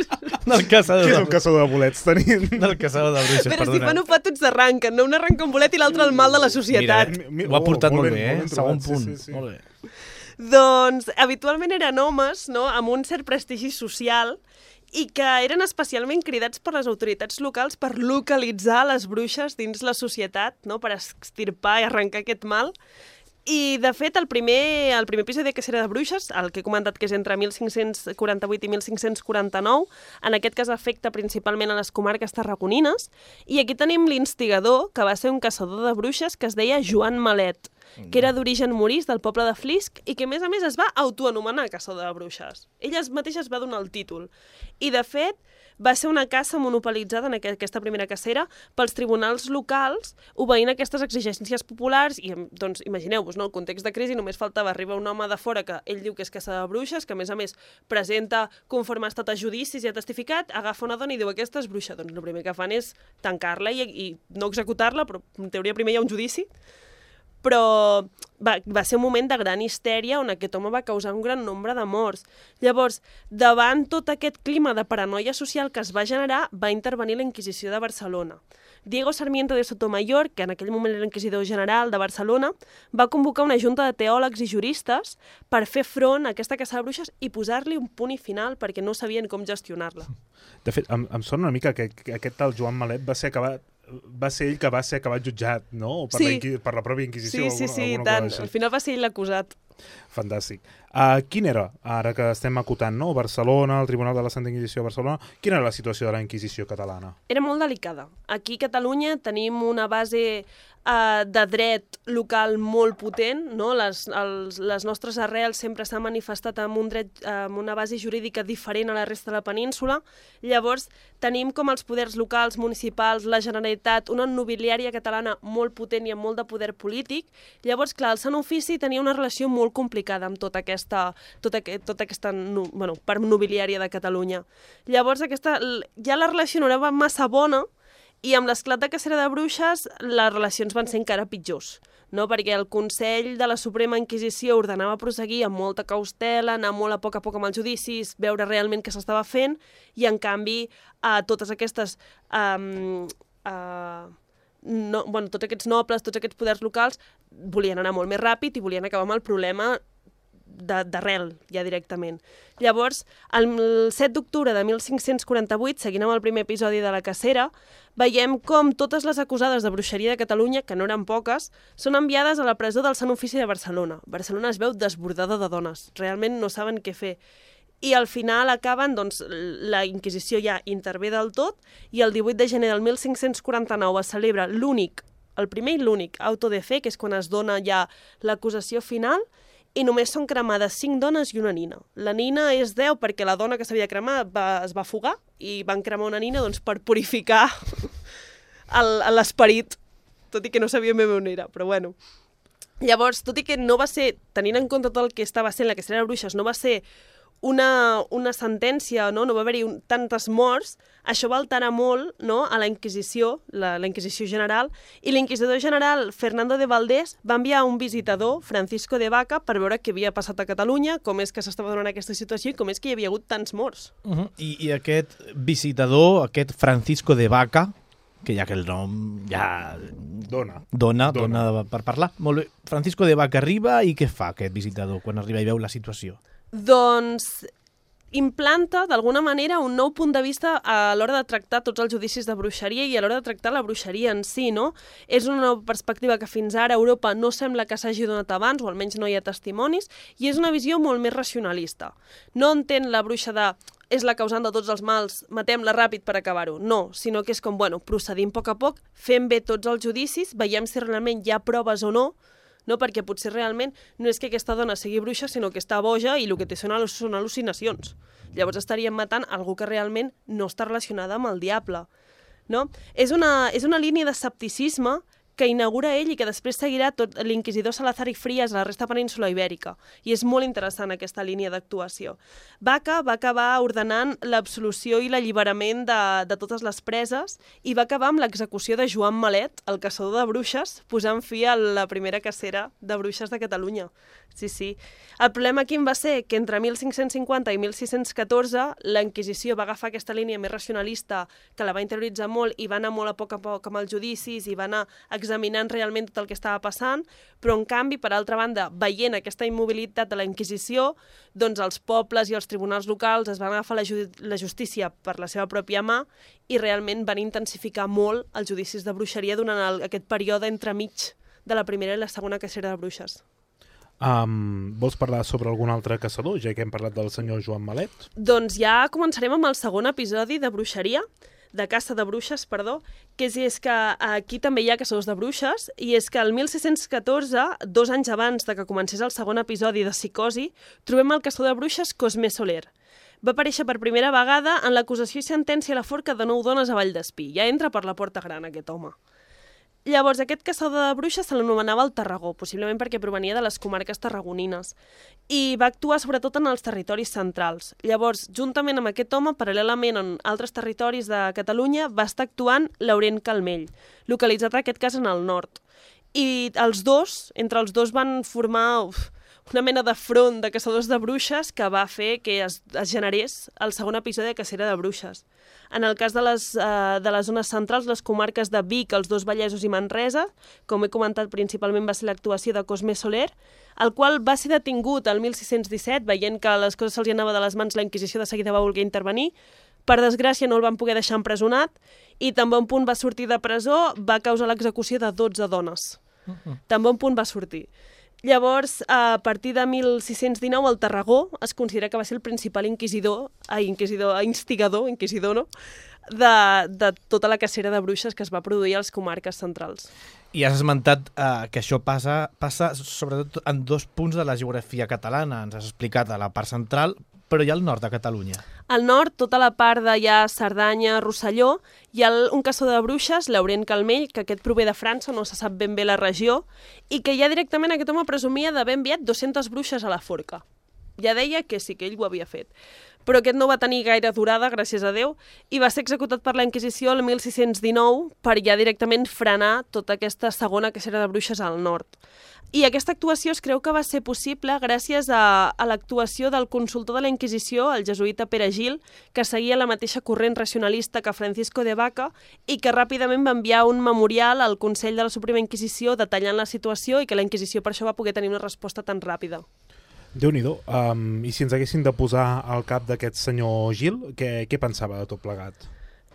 Del caçador. Qui és un caçador de bolets? Tenim... Del caçador de bruixes, Però si perdona. fan ofat tots s'arranquen, no? Un arranca un bolet i l'altre el mal de la societat. Mira, ho ha portat molt, bé, eh? Segon punt. Sí, sí, sí. Molt bé. Doncs habitualment eren homes no? amb un cert prestigi social i que eren especialment cridats per les autoritats locals per localitzar les bruixes dins la societat, no? per extirpar i arrencar aquest mal. I, de fet, el primer, el primer episodi de Cacera de Bruixes, el que he comentat que és entre 1548 i 1549, en aquest cas afecta principalment a les comarques tarragonines, i aquí tenim l'instigador, que va ser un caçador de bruixes que es deia Joan Malet, que era d'origen morís del poble de Flisc i que, a més a més, es va autoanomenar caçador de bruixes. Ell es mateix es va donar el títol. I, de fet, va ser una caça monopolitzada en aqu- aquesta primera cacera pels tribunals locals obeint aquestes exigències populars i, doncs, imagineu-vos, no? el context de crisi només faltava arribar un home de fora que ell diu que és caçador de bruixes, que a més a més presenta conforme ha estat a judicis i ha testificat, agafa una dona i diu aquesta és bruixa. Doncs el primer que fan és tancar-la i, i no executar-la, però en teoria primer hi ha un judici però va, va ser un moment de gran histèria on aquest home va causar un gran nombre de morts. Llavors, davant tot aquest clima de paranoia social que es va generar, va intervenir la Inquisició de Barcelona. Diego Sarmiento de Sotomayor, que en aquell moment era l'inquisidor general de Barcelona, va convocar una junta de teòlegs i juristes per fer front a aquesta caça de bruixes i posar-li un punt i final perquè no sabien com gestionar-la. De fet, em, em sona una mica que, que aquest tal Joan Malet va ser acabat va ser ell que va ser acabat jutjat, no? Per, Sí. la, per la pròpia Inquisició. Sí, sí, alguna, sí, alguna tant. Al final va ser ell l'acusat. Fantàstic. Uh, quin era, ara que estem acotant, no? Barcelona, el Tribunal de la Santa Inquisició de Barcelona, quina era la situació de la Inquisició catalana? era molt delicada. Aquí a Catalunya tenim una base uh, de dret local molt potent, no? les, els, les nostres arrels sempre s'han manifestat amb, un dret, eh, amb una base jurídica diferent a la resta de la península. Llavors, tenim com els poders locals, municipals, la Generalitat, una nobiliària catalana molt potent i amb molt de poder polític. Llavors, clar, el Sant Ofici tenia una relació molt complicada amb tota aquesta, tota, aqu- tota aquesta no, bueno, part nobiliària de Catalunya. Llavors, aquesta, ja la relació no era massa bona i amb l'esclat de cacera de bruixes les relacions van ser encara pitjors no? perquè el Consell de la Suprema Inquisició ordenava proseguir amb molta cautela, anar molt a poc a poc amb els judicis, veure realment què s'estava fent, i en canvi a totes aquestes... Um, uh, no, bueno, tots aquests nobles, tots aquests poders locals volien anar molt més ràpid i volien acabar amb el problema d'arrel, ja directament. Llavors, el 7 d'octubre de 1548, seguint amb el primer episodi de la cacera, veiem com totes les acusades de bruixeria de Catalunya, que no eren poques, són enviades a la presó del Sant Ofici de Barcelona. Barcelona es veu desbordada de dones, realment no saben què fer. I al final acaben, doncs, la Inquisició ja intervé del tot i el 18 de gener del 1549 es celebra l'únic, el primer i l'únic auto de fe, que és quan es dona ja l'acusació final, i només són cremades 5 dones i una nina. La nina és 10 perquè la dona que s'havia cremat va, es va fugar i van cremar una nina doncs, per purificar l'esperit, tot i que no sabíem ben on era, però bueno. Llavors, tot i que no va ser, tenint en compte tot el que estava sent la cacera de bruixes, no va ser una, una sentència, no? no va haver-hi tantes morts, això va alterar molt no? a la Inquisició, la, la Inquisició General, i l'inquisidor general Fernando de Valdés va enviar un visitador, Francisco de Vaca, per veure què havia passat a Catalunya, com és que s'estava donant aquesta situació i com és que hi havia hagut tants morts. Uh -huh. I, I aquest visitador, aquest Francisco de Vaca, que ja que el nom ja... Dona. Dona, dona, dona per parlar. Molt bé. Francisco de Vaca arriba i què fa aquest visitador quan arriba i veu la situació? Doncs implanta, d'alguna manera, un nou punt de vista a l'hora de tractar tots els judicis de bruixeria i a l'hora de tractar la bruixeria en si, no? És una nova perspectiva que fins ara a Europa no sembla que s'hagi donat abans, o almenys no hi ha testimonis, i és una visió molt més racionalista. No entén la bruixa de és la causant de tots els mals, matem-la ràpid per acabar-ho. No, sinó que és com, bueno, procedim a poc a poc, fem bé tots els judicis, veiem si realment hi ha proves o no, no? perquè potser realment no és que aquesta dona sigui bruixa, sinó que està boja i el que té són, són al·lucinacions. Llavors estaríem matant algú que realment no està relacionada amb el diable. No? És, una, és una línia d'escepticisme que inaugura ell i que després seguirà tot l'inquisidor Salazar i Frías a la resta península ibèrica. I és molt interessant aquesta línia d'actuació. Vaca va acabar ordenant l'absolució i l'alliberament de, de totes les preses i va acabar amb l'execució de Joan Malet, el caçador de bruixes, posant fi a la primera cacera de bruixes de Catalunya. Sí, sí. El problema quin va ser? Que entre 1550 i 1614 la Inquisició va agafar aquesta línia més racionalista que la va interioritzar molt i va anar molt a poc a poc amb els judicis i va anar examinant realment tot el que estava passant, però en canvi, per altra banda, veient aquesta immobilitat de la Inquisició, doncs els pobles i els tribunals locals es van agafar la, ju la justícia per la seva pròpia mà i realment van intensificar molt els judicis de bruixeria durant el, aquest període entremig de la primera i la segona cacera de bruixes. Um, vols parlar sobre algun altre caçador, ja que hem parlat del senyor Joan Malet? Doncs ja començarem amb el segon episodi de bruixeria, de caça de bruixes, perdó, que és, és que aquí també hi ha caçadors de bruixes, i és que el 1614, dos anys abans de que comencés el segon episodi de Psicosi, trobem el caçador de bruixes Cosme Soler. Va aparèixer per primera vegada en l'acusació i sentència a la forca de nou dones a Vall d'Espí. Ja entra per la porta gran, aquest home. Llavors, aquest caçador de bruixes se l'anomenava el Tarragó, possiblement perquè provenia de les comarques tarragonines, i va actuar sobretot en els territoris centrals. Llavors, juntament amb aquest home, paral·lelament en altres territoris de Catalunya, va estar actuant Laurent Calmell, localitzat en aquest cas en el nord. I els dos, entre els dos van formar uf, una mena de front de caçadors de bruixes que va fer que es, es generés el segon episodi de Cacera de Bruixes. En el cas de les, uh, de les zones centrals, les comarques de Vic, els dos Vallesos i Manresa, com he comentat, principalment va ser l'actuació de Cosme Soler, el qual va ser detingut el 1617, veient que les coses se'ls anava de les mans, la Inquisició de seguida va voler intervenir. Per desgràcia, no el van poder deixar empresonat i tan bon punt va sortir de presó, va causar l'execució de 12 dones. Tan bon punt va sortir. Llavors, a partir de 1619, el Tarragó es considera que va ser el principal inquisidor, ai, inquisidor, instigador, inquisidor, no?, de, de tota la cacera de bruixes que es va produir a les comarques centrals. I has esmentat eh, que això passa, passa sobretot en dos punts de la geografia catalana. Ens has explicat a la part central, però ha al nord de Catalunya. Al nord, tota la part de ja Cerdanya, Rosselló, hi ha un caçador de bruixes, Laurent Calmell, que aquest prové de França, no se sap ben bé la regió, i que ja directament aquest home presumia d'haver enviat 200 bruixes a la forca. Ja deia que sí, que ell ho havia fet. Però aquest no va tenir gaire durada, gràcies a Déu, i va ser executat per la Inquisició el 1619 per ja directament frenar tota aquesta segona cacera de bruixes al nord. I aquesta actuació es creu que va ser possible gràcies a, a l'actuació del consultor de la Inquisició, el jesuïta Pere Gil, que seguia la mateixa corrent racionalista que Francisco de Vaca i que ràpidament va enviar un memorial al Consell de la Suprema Inquisició detallant la situació i que la Inquisició per això va poder tenir una resposta tan ràpida. déu nhi um, I si ens haguessin de posar al cap d'aquest senyor Gil, què, què pensava de tot plegat?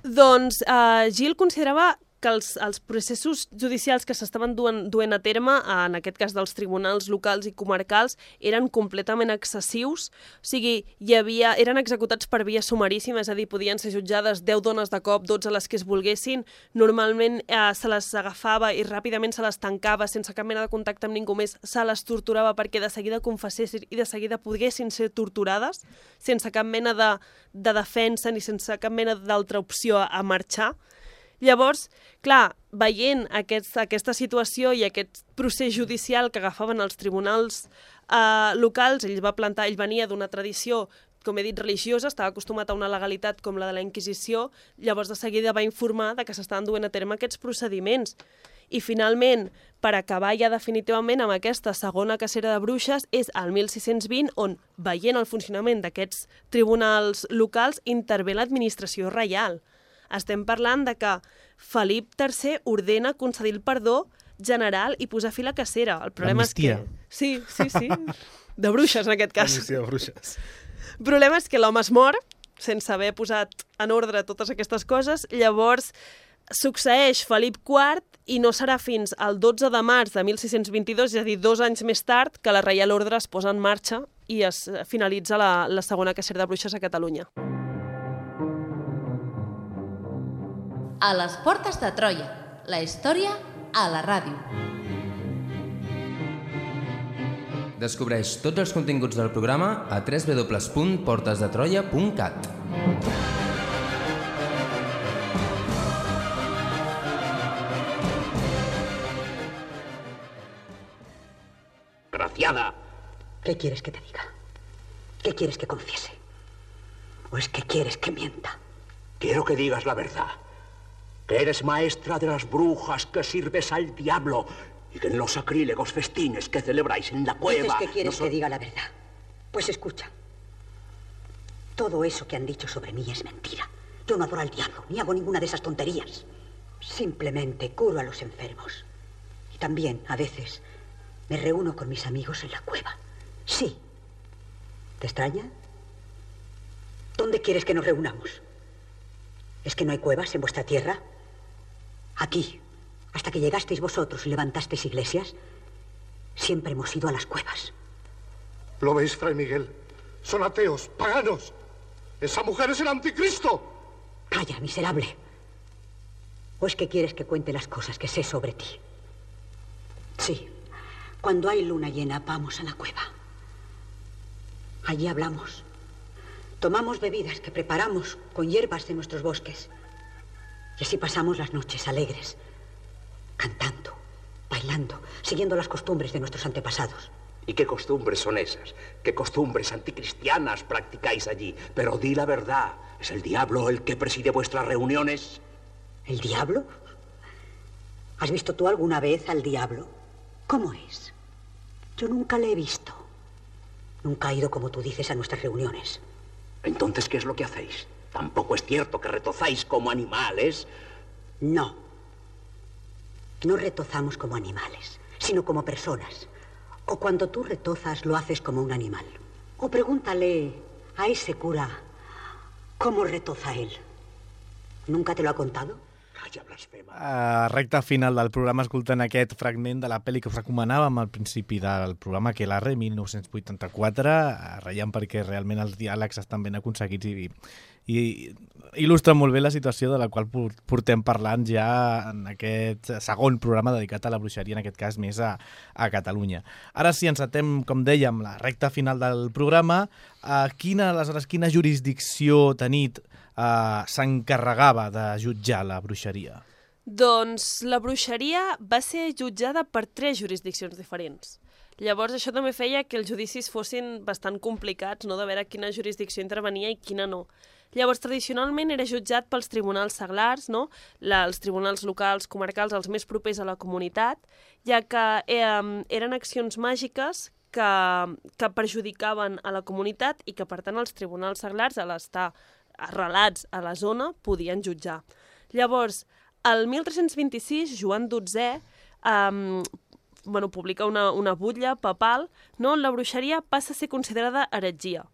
Doncs uh, Gil considerava que els, els processos judicials que s'estaven duent, duent a terme, en aquest cas dels tribunals locals i comarcals, eren completament excessius. O sigui, hi havia, eren executats per via sumaríssima, és a dir, podien ser jutjades 10 dones de cop, 12 les que es volguessin. Normalment eh, se les agafava i ràpidament se les tancava sense cap mena de contacte amb ningú més, se les torturava perquè de seguida confessessin i de seguida poguessin ser torturades sense cap mena de, de defensa ni sense cap mena d'altra opció a marxar. Llavors, clar, veient aquest, aquesta situació i aquest procés judicial que agafaven els tribunals eh, locals, ell va plantar, ell venia d'una tradició com he dit, religiosa, estava acostumat a una legalitat com la de la Inquisició, llavors de seguida va informar de que s'estaven duent a terme aquests procediments. I finalment, per acabar ja definitivament amb aquesta segona cacera de bruixes, és el 1620 on, veient el funcionament d'aquests tribunals locals, intervé l'administració reial. Estem parlant de que Felip III ordena concedir el perdó general i posar fi a la cacera. El problema és que... Sí, sí, sí. De bruixes, en aquest cas. Amnistia de bruixes. El problema és que l'home es mor sense haver posat en ordre totes aquestes coses. Llavors, succeeix Felip IV i no serà fins al 12 de març de 1622, és a dir, dos anys més tard, que la Reial Ordre es posa en marxa i es finalitza la, la segona cacera de bruixes a Catalunya. A les portes de Troia, la història a la ràdio. Descobreix tots els continguts del programa a www.portesdetroia.cat. Graciada. ¿Qué quieres que te diga? ¿Qué quieres que confiese? ¿O es que quieres que mienta? Quiero que digas la verdad. Que eres maestra de las brujas, que sirves al diablo y que en los sacrílegos festines que celebráis en la cueva... Dices que quieres no son- que diga la verdad. Pues escucha. Todo eso que han dicho sobre mí es mentira. Yo no adoro al diablo, ni hago ninguna de esas tonterías. Simplemente curo a los enfermos. Y también, a veces, me reúno con mis amigos en la cueva. Sí. ¿Te extraña? ¿Dónde quieres que nos reunamos? ¿Es que no hay cuevas en vuestra tierra? Aquí, hasta que llegasteis vosotros y levantasteis iglesias, siempre hemos ido a las cuevas. ¿Lo veis, Fray Miguel? Son ateos, paganos. Esa mujer es el anticristo. Calla, miserable. ¿O es que quieres que cuente las cosas que sé sobre ti? Sí. Cuando hay luna llena, vamos a la cueva. Allí hablamos. Tomamos bebidas que preparamos con hierbas de nuestros bosques. Y así pasamos las noches alegres, cantando, bailando, siguiendo las costumbres de nuestros antepasados. ¿Y qué costumbres son esas? ¿Qué costumbres anticristianas practicáis allí? Pero di la verdad. ¿Es el diablo el que preside vuestras reuniones? ¿El diablo? ¿Has visto tú alguna vez al diablo? ¿Cómo es? Yo nunca le he visto. Nunca ha ido, como tú dices, a nuestras reuniones. Entonces, ¿qué es lo que hacéis? Tampoco es cierto que retozáis como animales. No. No retozamos como animales, sino como personas. O cuando tú retozas, lo haces como un animal. O pregúntale a ese cura cómo retoza él. ¿Nunca te lo ha contado? A recta final del programa escoltant aquest fragment de la pel·li que us recomanàvem al principi del programa que l'Arre 1984 reiem perquè realment els diàlegs estan ben aconseguits i, i il·lustra molt bé la situació de la qual por- portem parlant ja en aquest segon programa dedicat a la bruixeria, en aquest cas més a, a Catalunya. Ara sí, ens atem, com dèiem, la recta final del programa. Uh, quina, aleshores, quina jurisdicció tenit uh, s'encarregava de jutjar la bruixeria? Doncs la bruixeria va ser jutjada per tres jurisdiccions diferents. Llavors això també feia que els judicis fossin bastant complicats, no?, de veure quina jurisdicció intervenia i quina no. Llavors, tradicionalment era jutjat pels tribunals seglars, no? La, els tribunals locals, comarcals, els més propers a la comunitat, ja que eh, eren accions màgiques que, que perjudicaven a la comunitat i que, per tant, els tribunals seglars, a l'estar arrelats a la zona, podien jutjar. Llavors, el 1326, Joan XII um, bueno, publica una, una butlla papal no, on la bruixeria passa a ser considerada heretgia.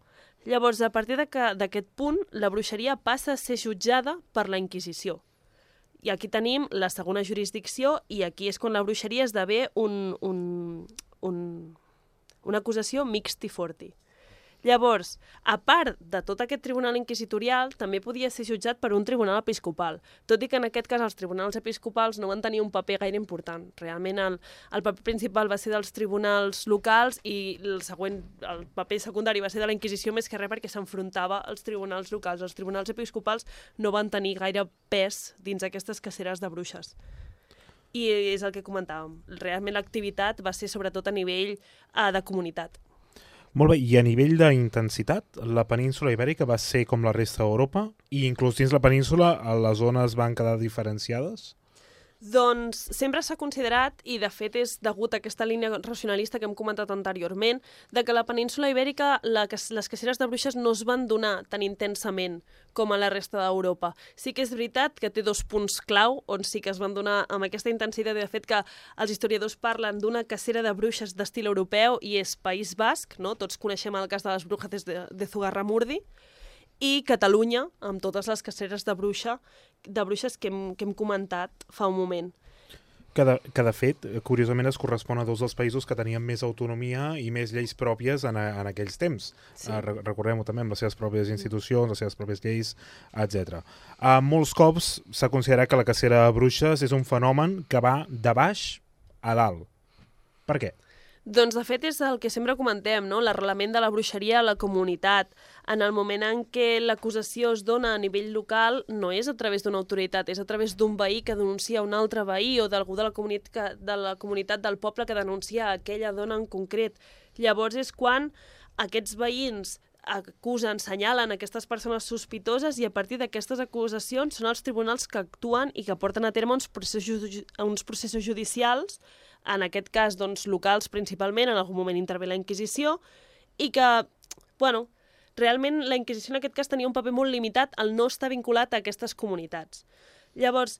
Llavors, a partir d'aquest punt, la bruixeria passa a ser jutjada per la Inquisició. I aquí tenim la segona jurisdicció i aquí és quan la bruixeria esdevé un, un, un, una acusació mixti forti. Llavors, a part de tot aquest tribunal inquisitorial, també podia ser jutjat per un tribunal episcopal, tot i que en aquest cas els tribunals episcopals no van tenir un paper gaire important. Realment el, el paper principal va ser dels tribunals locals i el següent, el paper secundari va ser de la Inquisició més que res perquè s'enfrontava als tribunals locals. Els tribunals episcopals no van tenir gaire pes dins aquestes caceres de bruixes. I és el que comentàvem. Realment l'activitat va ser sobretot a nivell eh, de comunitat. Molt bé, i a nivell d'intensitat, la península ibèrica va ser com la resta d'Europa i inclús dins la península eh, les zones van quedar diferenciades? Doncs sempre s'ha considerat, i de fet és degut a aquesta línia racionalista que hem comentat anteriorment, de que la península ibèrica la, les caceres de bruixes no es van donar tan intensament com a la resta d'Europa. Sí que és veritat que té dos punts clau on sí que es van donar amb aquesta intensitat i de fet que els historiadors parlen d'una cacera de bruixes d'estil europeu i és País Basc, no? tots coneixem el cas de les brujas de, de Zugarramurdi, i Catalunya, amb totes les caceres de bruixa de bruixes que hem, que hem comentat fa un moment. Que de, que de fet, curiosament, es correspon a dos dels països que tenien més autonomia i més lleis pròpies en, a, en aquells temps. Sí. Uh, Recordem-ho també amb les seves pròpies institucions, les seves pròpies lleis, etc. Uh, molts cops s'ha considerat que la cacera de bruixes és un fenomen que va de baix a dalt. Per què? Doncs, de fet, és el que sempre comentem, no? l'arrelament de la bruixeria a la comunitat. En el moment en què l'acusació es dona a nivell local, no és a través d'una autoritat, és a través d'un veí que denuncia un altre veí o d'algú de, la comuni- que- de la comunitat del poble que denuncia aquella dona en concret. Llavors és quan aquests veïns acusen, senyalen aquestes persones sospitoses i a partir d'aquestes acusacions són els tribunals que actuen i que porten a terme uns processos, uns processos judicials, en aquest cas doncs, locals principalment, en algun moment intervé la Inquisició, i que, bueno, realment la Inquisició en aquest cas tenia un paper molt limitat al no estar vinculat a aquestes comunitats. Llavors,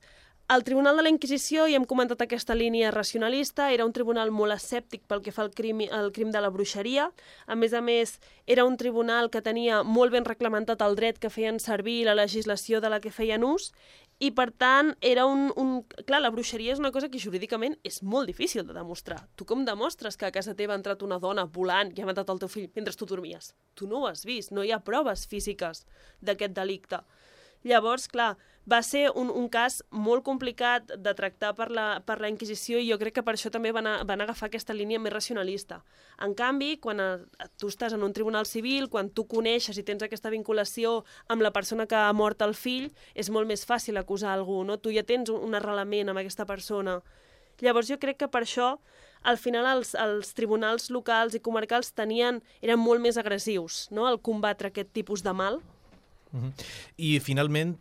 el Tribunal de la Inquisició, i hem comentat aquesta línia racionalista, era un tribunal molt escèptic pel que fa al crim, al crim de la bruixeria. A més a més, era un tribunal que tenia molt ben reglamentat el dret que feien servir i la legislació de la que feien ús, i per tant, era un, un... Clar, la bruixeria és una cosa que jurídicament és molt difícil de demostrar. Tu com demostres que a casa teva ha entrat una dona volant i ha matat el teu fill mentre tu dormies? Tu no ho has vist, no hi ha proves físiques d'aquest delicte. Llavors, clar, va ser un, un cas molt complicat de tractar per la, per la Inquisició i jo crec que per això també van, a, van agafar aquesta línia més racionalista. En canvi, quan a, tu estàs en un tribunal civil, quan tu coneixes i tens aquesta vinculació amb la persona que ha mort el fill, és molt més fàcil acusar algú, no? Tu ja tens un, un arrelament amb aquesta persona. Llavors jo crec que per això al final els, els tribunals locals i comarcals tenien, eren molt més agressius no? al combatre aquest tipus de mal. Mhm. I finalment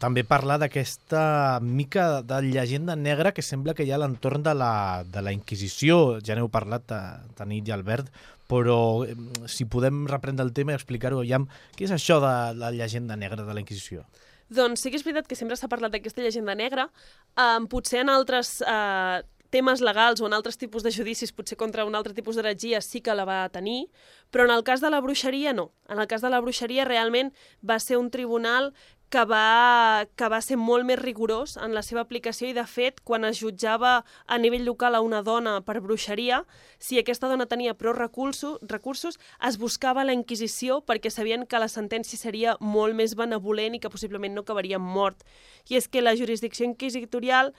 també parlar d'aquesta mica de llegenda negra que sembla que hi ha a l'entorn de, la, de la Inquisició. Ja n'heu parlat, eh, Tanit i Albert, però eh, si podem reprendre el tema i explicar-ho, aviam, què és això de la llegenda negra de la Inquisició? Doncs sí que és veritat que sempre s'ha parlat d'aquesta llegenda negra. Um, potser en altres uh, temes legals o en altres tipus de judicis, potser contra un altre tipus d'heretgia sí que la va tenir, però en el cas de la bruixeria no. En el cas de la bruixeria realment va ser un tribunal que va, que va ser molt més rigorós en la seva aplicació i, de fet, quan es jutjava a nivell local a una dona per bruixeria, si aquesta dona tenia prou recursos, recursos es buscava la Inquisició perquè sabien que la sentència seria molt més benevolent i que possiblement no acabaria mort. I és que la jurisdicció inquisitorial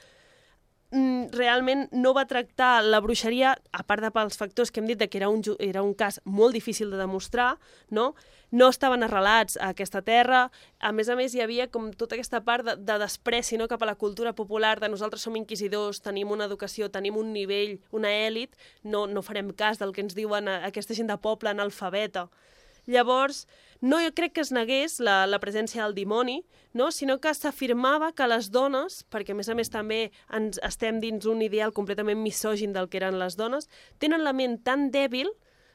realment no va tractar la bruixeria, a part de pels factors que hem dit de que era un, era un cas molt difícil de demostrar, no? no estaven arrelats a aquesta terra, a més a més hi havia com tota aquesta part de, de despreci no? cap a la cultura popular, de nosaltres som inquisidors, tenim una educació, tenim un nivell, una èlit, no, no farem cas del que ens diuen aquesta gent de poble analfabeta. Llavors, no jo crec que es negués la, la presència del dimoni, no? sinó que s'afirmava que les dones, perquè a més a més també ens estem dins un ideal completament misògin del que eren les dones, tenen la ment tan dèbil,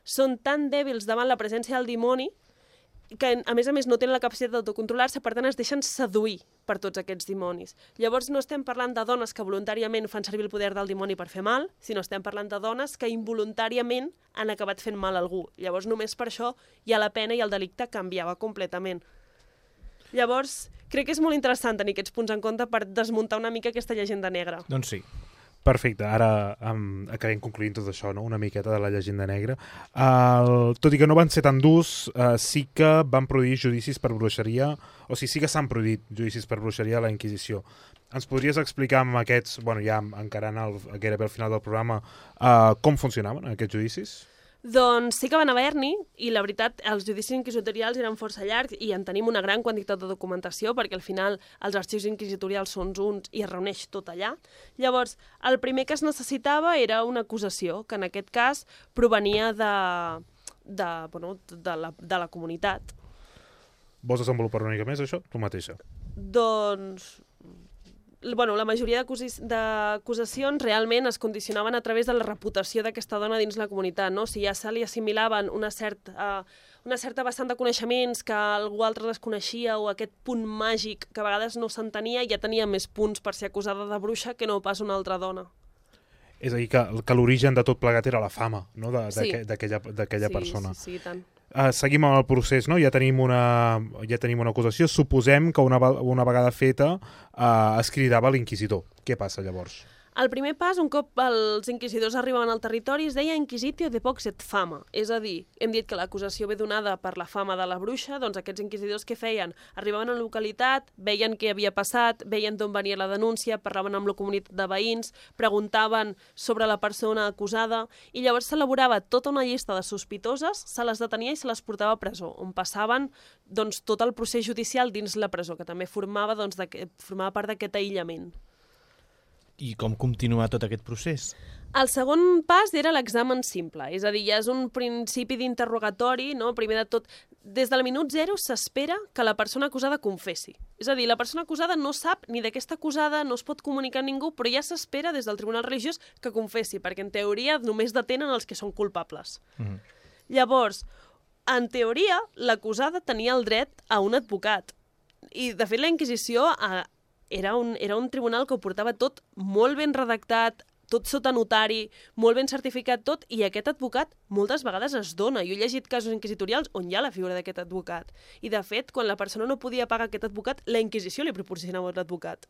són tan dèbils davant la presència del dimoni, que a més a més no tenen la capacitat d'autocontrolar-se, per tant es deixen seduir per tots aquests dimonis. Llavors no estem parlant de dones que voluntàriament fan servir el poder del dimoni per fer mal, sinó estem parlant de dones que involuntàriament han acabat fent mal a algú. Llavors només per això ja la pena i el delicte canviava completament. Llavors, crec que és molt interessant tenir aquests punts en compte per desmuntar una mica aquesta llegenda negra. Doncs sí. Perfecte, ara um, acabem concluint tot això, no? una miqueta de la llegenda negra. Uh, tot i que no van ser tan durs, uh, sí que van produir judicis per bruixeria, o sigui, sí que s'han produït judicis per bruixeria a la Inquisició. Ens podries explicar amb aquests, bueno, ja encarant el, gairebé al final del programa, uh, com funcionaven aquests judicis? Doncs sí que van haver-n'hi, i la veritat, els judicis inquisitorials eren força llargs i en tenim una gran quantitat de documentació, perquè al final els arxius inquisitorials són uns i es reuneix tot allà. Llavors, el primer que es necessitava era una acusació, que en aquest cas provenia de, de, bueno, de, la, de la comunitat. Vols desenvolupar una mica més, això? Tu mateixa. Doncs bueno, la majoria d'acusacions realment es condicionaven a través de la reputació d'aquesta dona dins la comunitat, no? Si ja se li assimilaven una, cert, uh, una certa vessant de coneixements que algú altre desconeixia o aquest punt màgic que a vegades no s'entenia, ja tenia més punts per ser acusada de bruixa que no pas una altra dona. És a dir, que, que l'origen de tot plegat era la fama no? d'aquella sí, persona. Sí, sí, i tant. Uh, seguim amb el procés, no? Ja tenim una, ja tenim una acusació. Suposem que una, una vegada feta uh, es cridava l'inquisidor. Què passa llavors? El primer pas, un cop els inquisidors arribaven al territori, es deia Inquisitio de Vox et Fama. És a dir, hem dit que l'acusació ve donada per la fama de la bruixa, doncs aquests inquisidors què feien? Arribaven a la localitat, veien què havia passat, veien d'on venia la denúncia, parlaven amb la comunitat de veïns, preguntaven sobre la persona acusada, i llavors s'elaborava tota una llista de sospitoses, se les detenia i se les portava a presó, on passaven doncs, tot el procés judicial dins la presó, que també formava, doncs, formava part d'aquest aïllament. I com continua tot aquest procés? El segon pas era l'examen simple, és a dir, ja és un principi d'interrogatori, no? primer de tot, des del minut zero s'espera que la persona acusada confessi. És a dir, la persona acusada no sap ni d'aquesta acusada, no es pot comunicar a ningú, però ja s'espera des del Tribunal Religiós que confessi, perquè en teoria només detenen els que són culpables. Mhm. Llavors, en teoria, l'acusada tenia el dret a un advocat. I, de fet, la Inquisició eh, era, un, era un tribunal que ho portava tot molt ben redactat, tot sota notari, molt ben certificat tot, i aquest advocat moltes vegades es dona. Jo he llegit casos inquisitorials on hi ha la figura d'aquest advocat. I, de fet, quan la persona no podia pagar aquest advocat, la Inquisició li proporcionava l'advocat.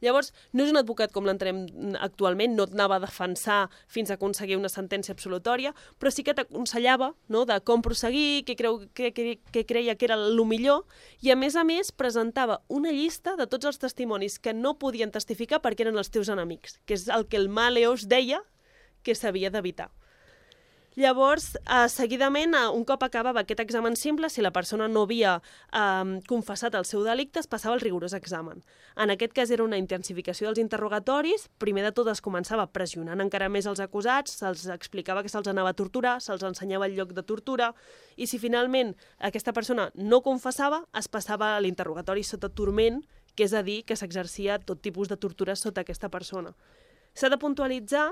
Llavors, no és un advocat com l'entenem actualment, no et anava a defensar fins a aconseguir una sentència absolutòria, però sí que t'aconsellava no, de com prosseguir, què, creu, què, què, què creia que era el millor, i a més a més presentava una llista de tots els testimonis que no podien testificar perquè eren els teus enemics, que és el que el Maleos deia que s'havia d'evitar. Llavors, eh, seguidament, eh, un cop acabava aquest examen simple, si la persona no havia eh, confessat el seu delicte, es passava al rigorós examen. En aquest cas era una intensificació dels interrogatoris, primer de tot es començava pressionant encara més els acusats, se'ls explicava que se'ls anava a torturar, se'ls ensenyava el lloc de tortura, i si finalment aquesta persona no confessava, es passava a l'interrogatori sota turment, que és a dir, que s'exercia tot tipus de tortura sota aquesta persona. S'ha de puntualitzar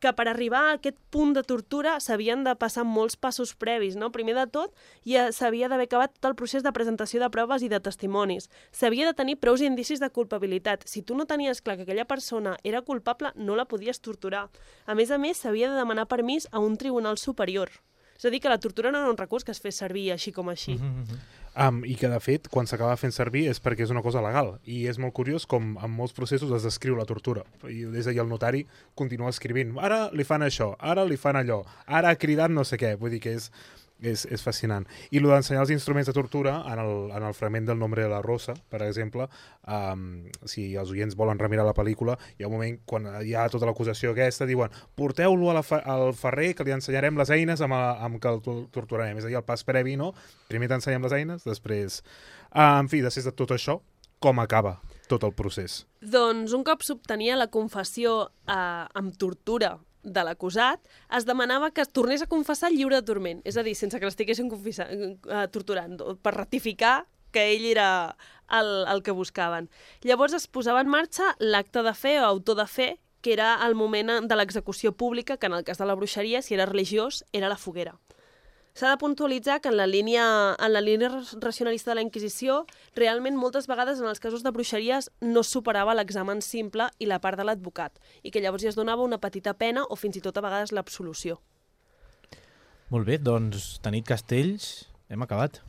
que per arribar a aquest punt de tortura s'havien de passar molts passos previs, no? Primer de tot, ja s'havia d'haver acabat tot el procés de presentació de proves i de testimonis. S'havia de tenir prous indicis de culpabilitat. Si tu no tenies clar que aquella persona era culpable, no la podies torturar. A més a més, s'havia de demanar permís a un tribunal superior. És a dir, que la tortura no era un recurs que es fes servir així com així. Mm -hmm. Um, I que, de fet, quan s'acaba fent servir és perquè és una cosa legal. I és molt curiós com en molts processos es descriu la tortura. I des d'ahir el notari continua escrivint ara li fan això, ara li fan allò, ara ha cridat no sé què. Vull dir que és, és, és fascinant. I el d'ensenyar els instruments de tortura en el, en el fragment del Nombre de la Rosa, per exemple, um, si els oients volen remirar la pel·lícula, hi ha un moment quan hi ha tota l'acusació aquesta, diuen porteu-lo la al ferrer que li ensenyarem les eines amb, a, amb què el to- torturarem. És a dir, el pas previ, no? Primer t'ensenyem les eines, després... Uh, en fi, després de tot això, com acaba tot el procés? Doncs un cop s'obtenia la confessió eh, amb tortura de l'acusat, es demanava que es tornés a confessar lliure de turment, és a dir, sense que l'estiguessin eh, torturant, per ratificar que ell era el, el que buscaven. Llavors es posava en marxa l'acte de fe o autor de fe, que era el moment de l'execució pública, que en el cas de la bruixeria, si era religiós, era la foguera. S'ha de puntualitzar que en la, línia, en la línia racionalista de la Inquisició, realment moltes vegades en els casos de bruixeries no superava l'examen simple i la part de l'advocat, i que llavors ja es donava una petita pena o fins i tot a vegades l'absolució. Molt bé, doncs, Tanit Castells, hem acabat.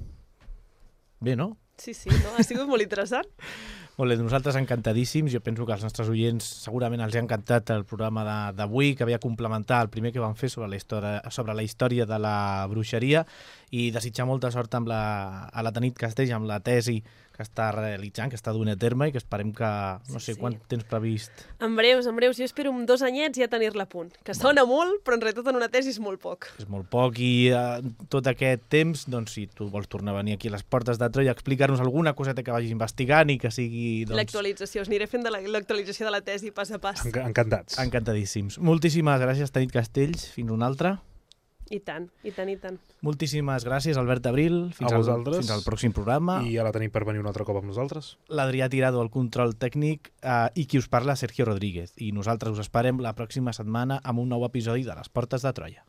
Bé, no? Sí, sí, no? ha sigut molt interessant. Molt bé, nosaltres encantadíssims. Jo penso que als nostres oients segurament els ha encantat el programa d'avui, que havia complementar el primer que vam fer sobre la història, sobre la història de la bruixeria i desitjar molta sort amb la, a la Tanit Castells amb la tesi que està realitzant, que està duent a terme i que esperem que, no sé, sí. quant temps previst En breus, en breus, jo espero amb dos anyets ja tenir-la a punt. Que sona molt, però en realitat en una tesi és molt poc. és molt poc i eh, tot aquest temps, doncs si tu vols tornar a venir aquí a les portes de Troia a explicar-nos alguna coseta que vagis investigant i que sigui... Doncs, L'actualització, us aniré fent de la- l'actualització de la tesi pas a pas. Enc encantats. Encantadíssims. Moltíssimes gràcies, Tanit Castells. Fins una altra. I tant, i tant, i tant. Moltíssimes gràcies, Albert Abril. Fins, a al, vosaltres. fins al pròxim programa. I a la tenim per venir un altre cop amb nosaltres. L'Adrià Tirado al control tècnic eh, i qui us parla, Sergio Rodríguez. I nosaltres us esperem la pròxima setmana amb un nou episodi de Les Portes de Troia.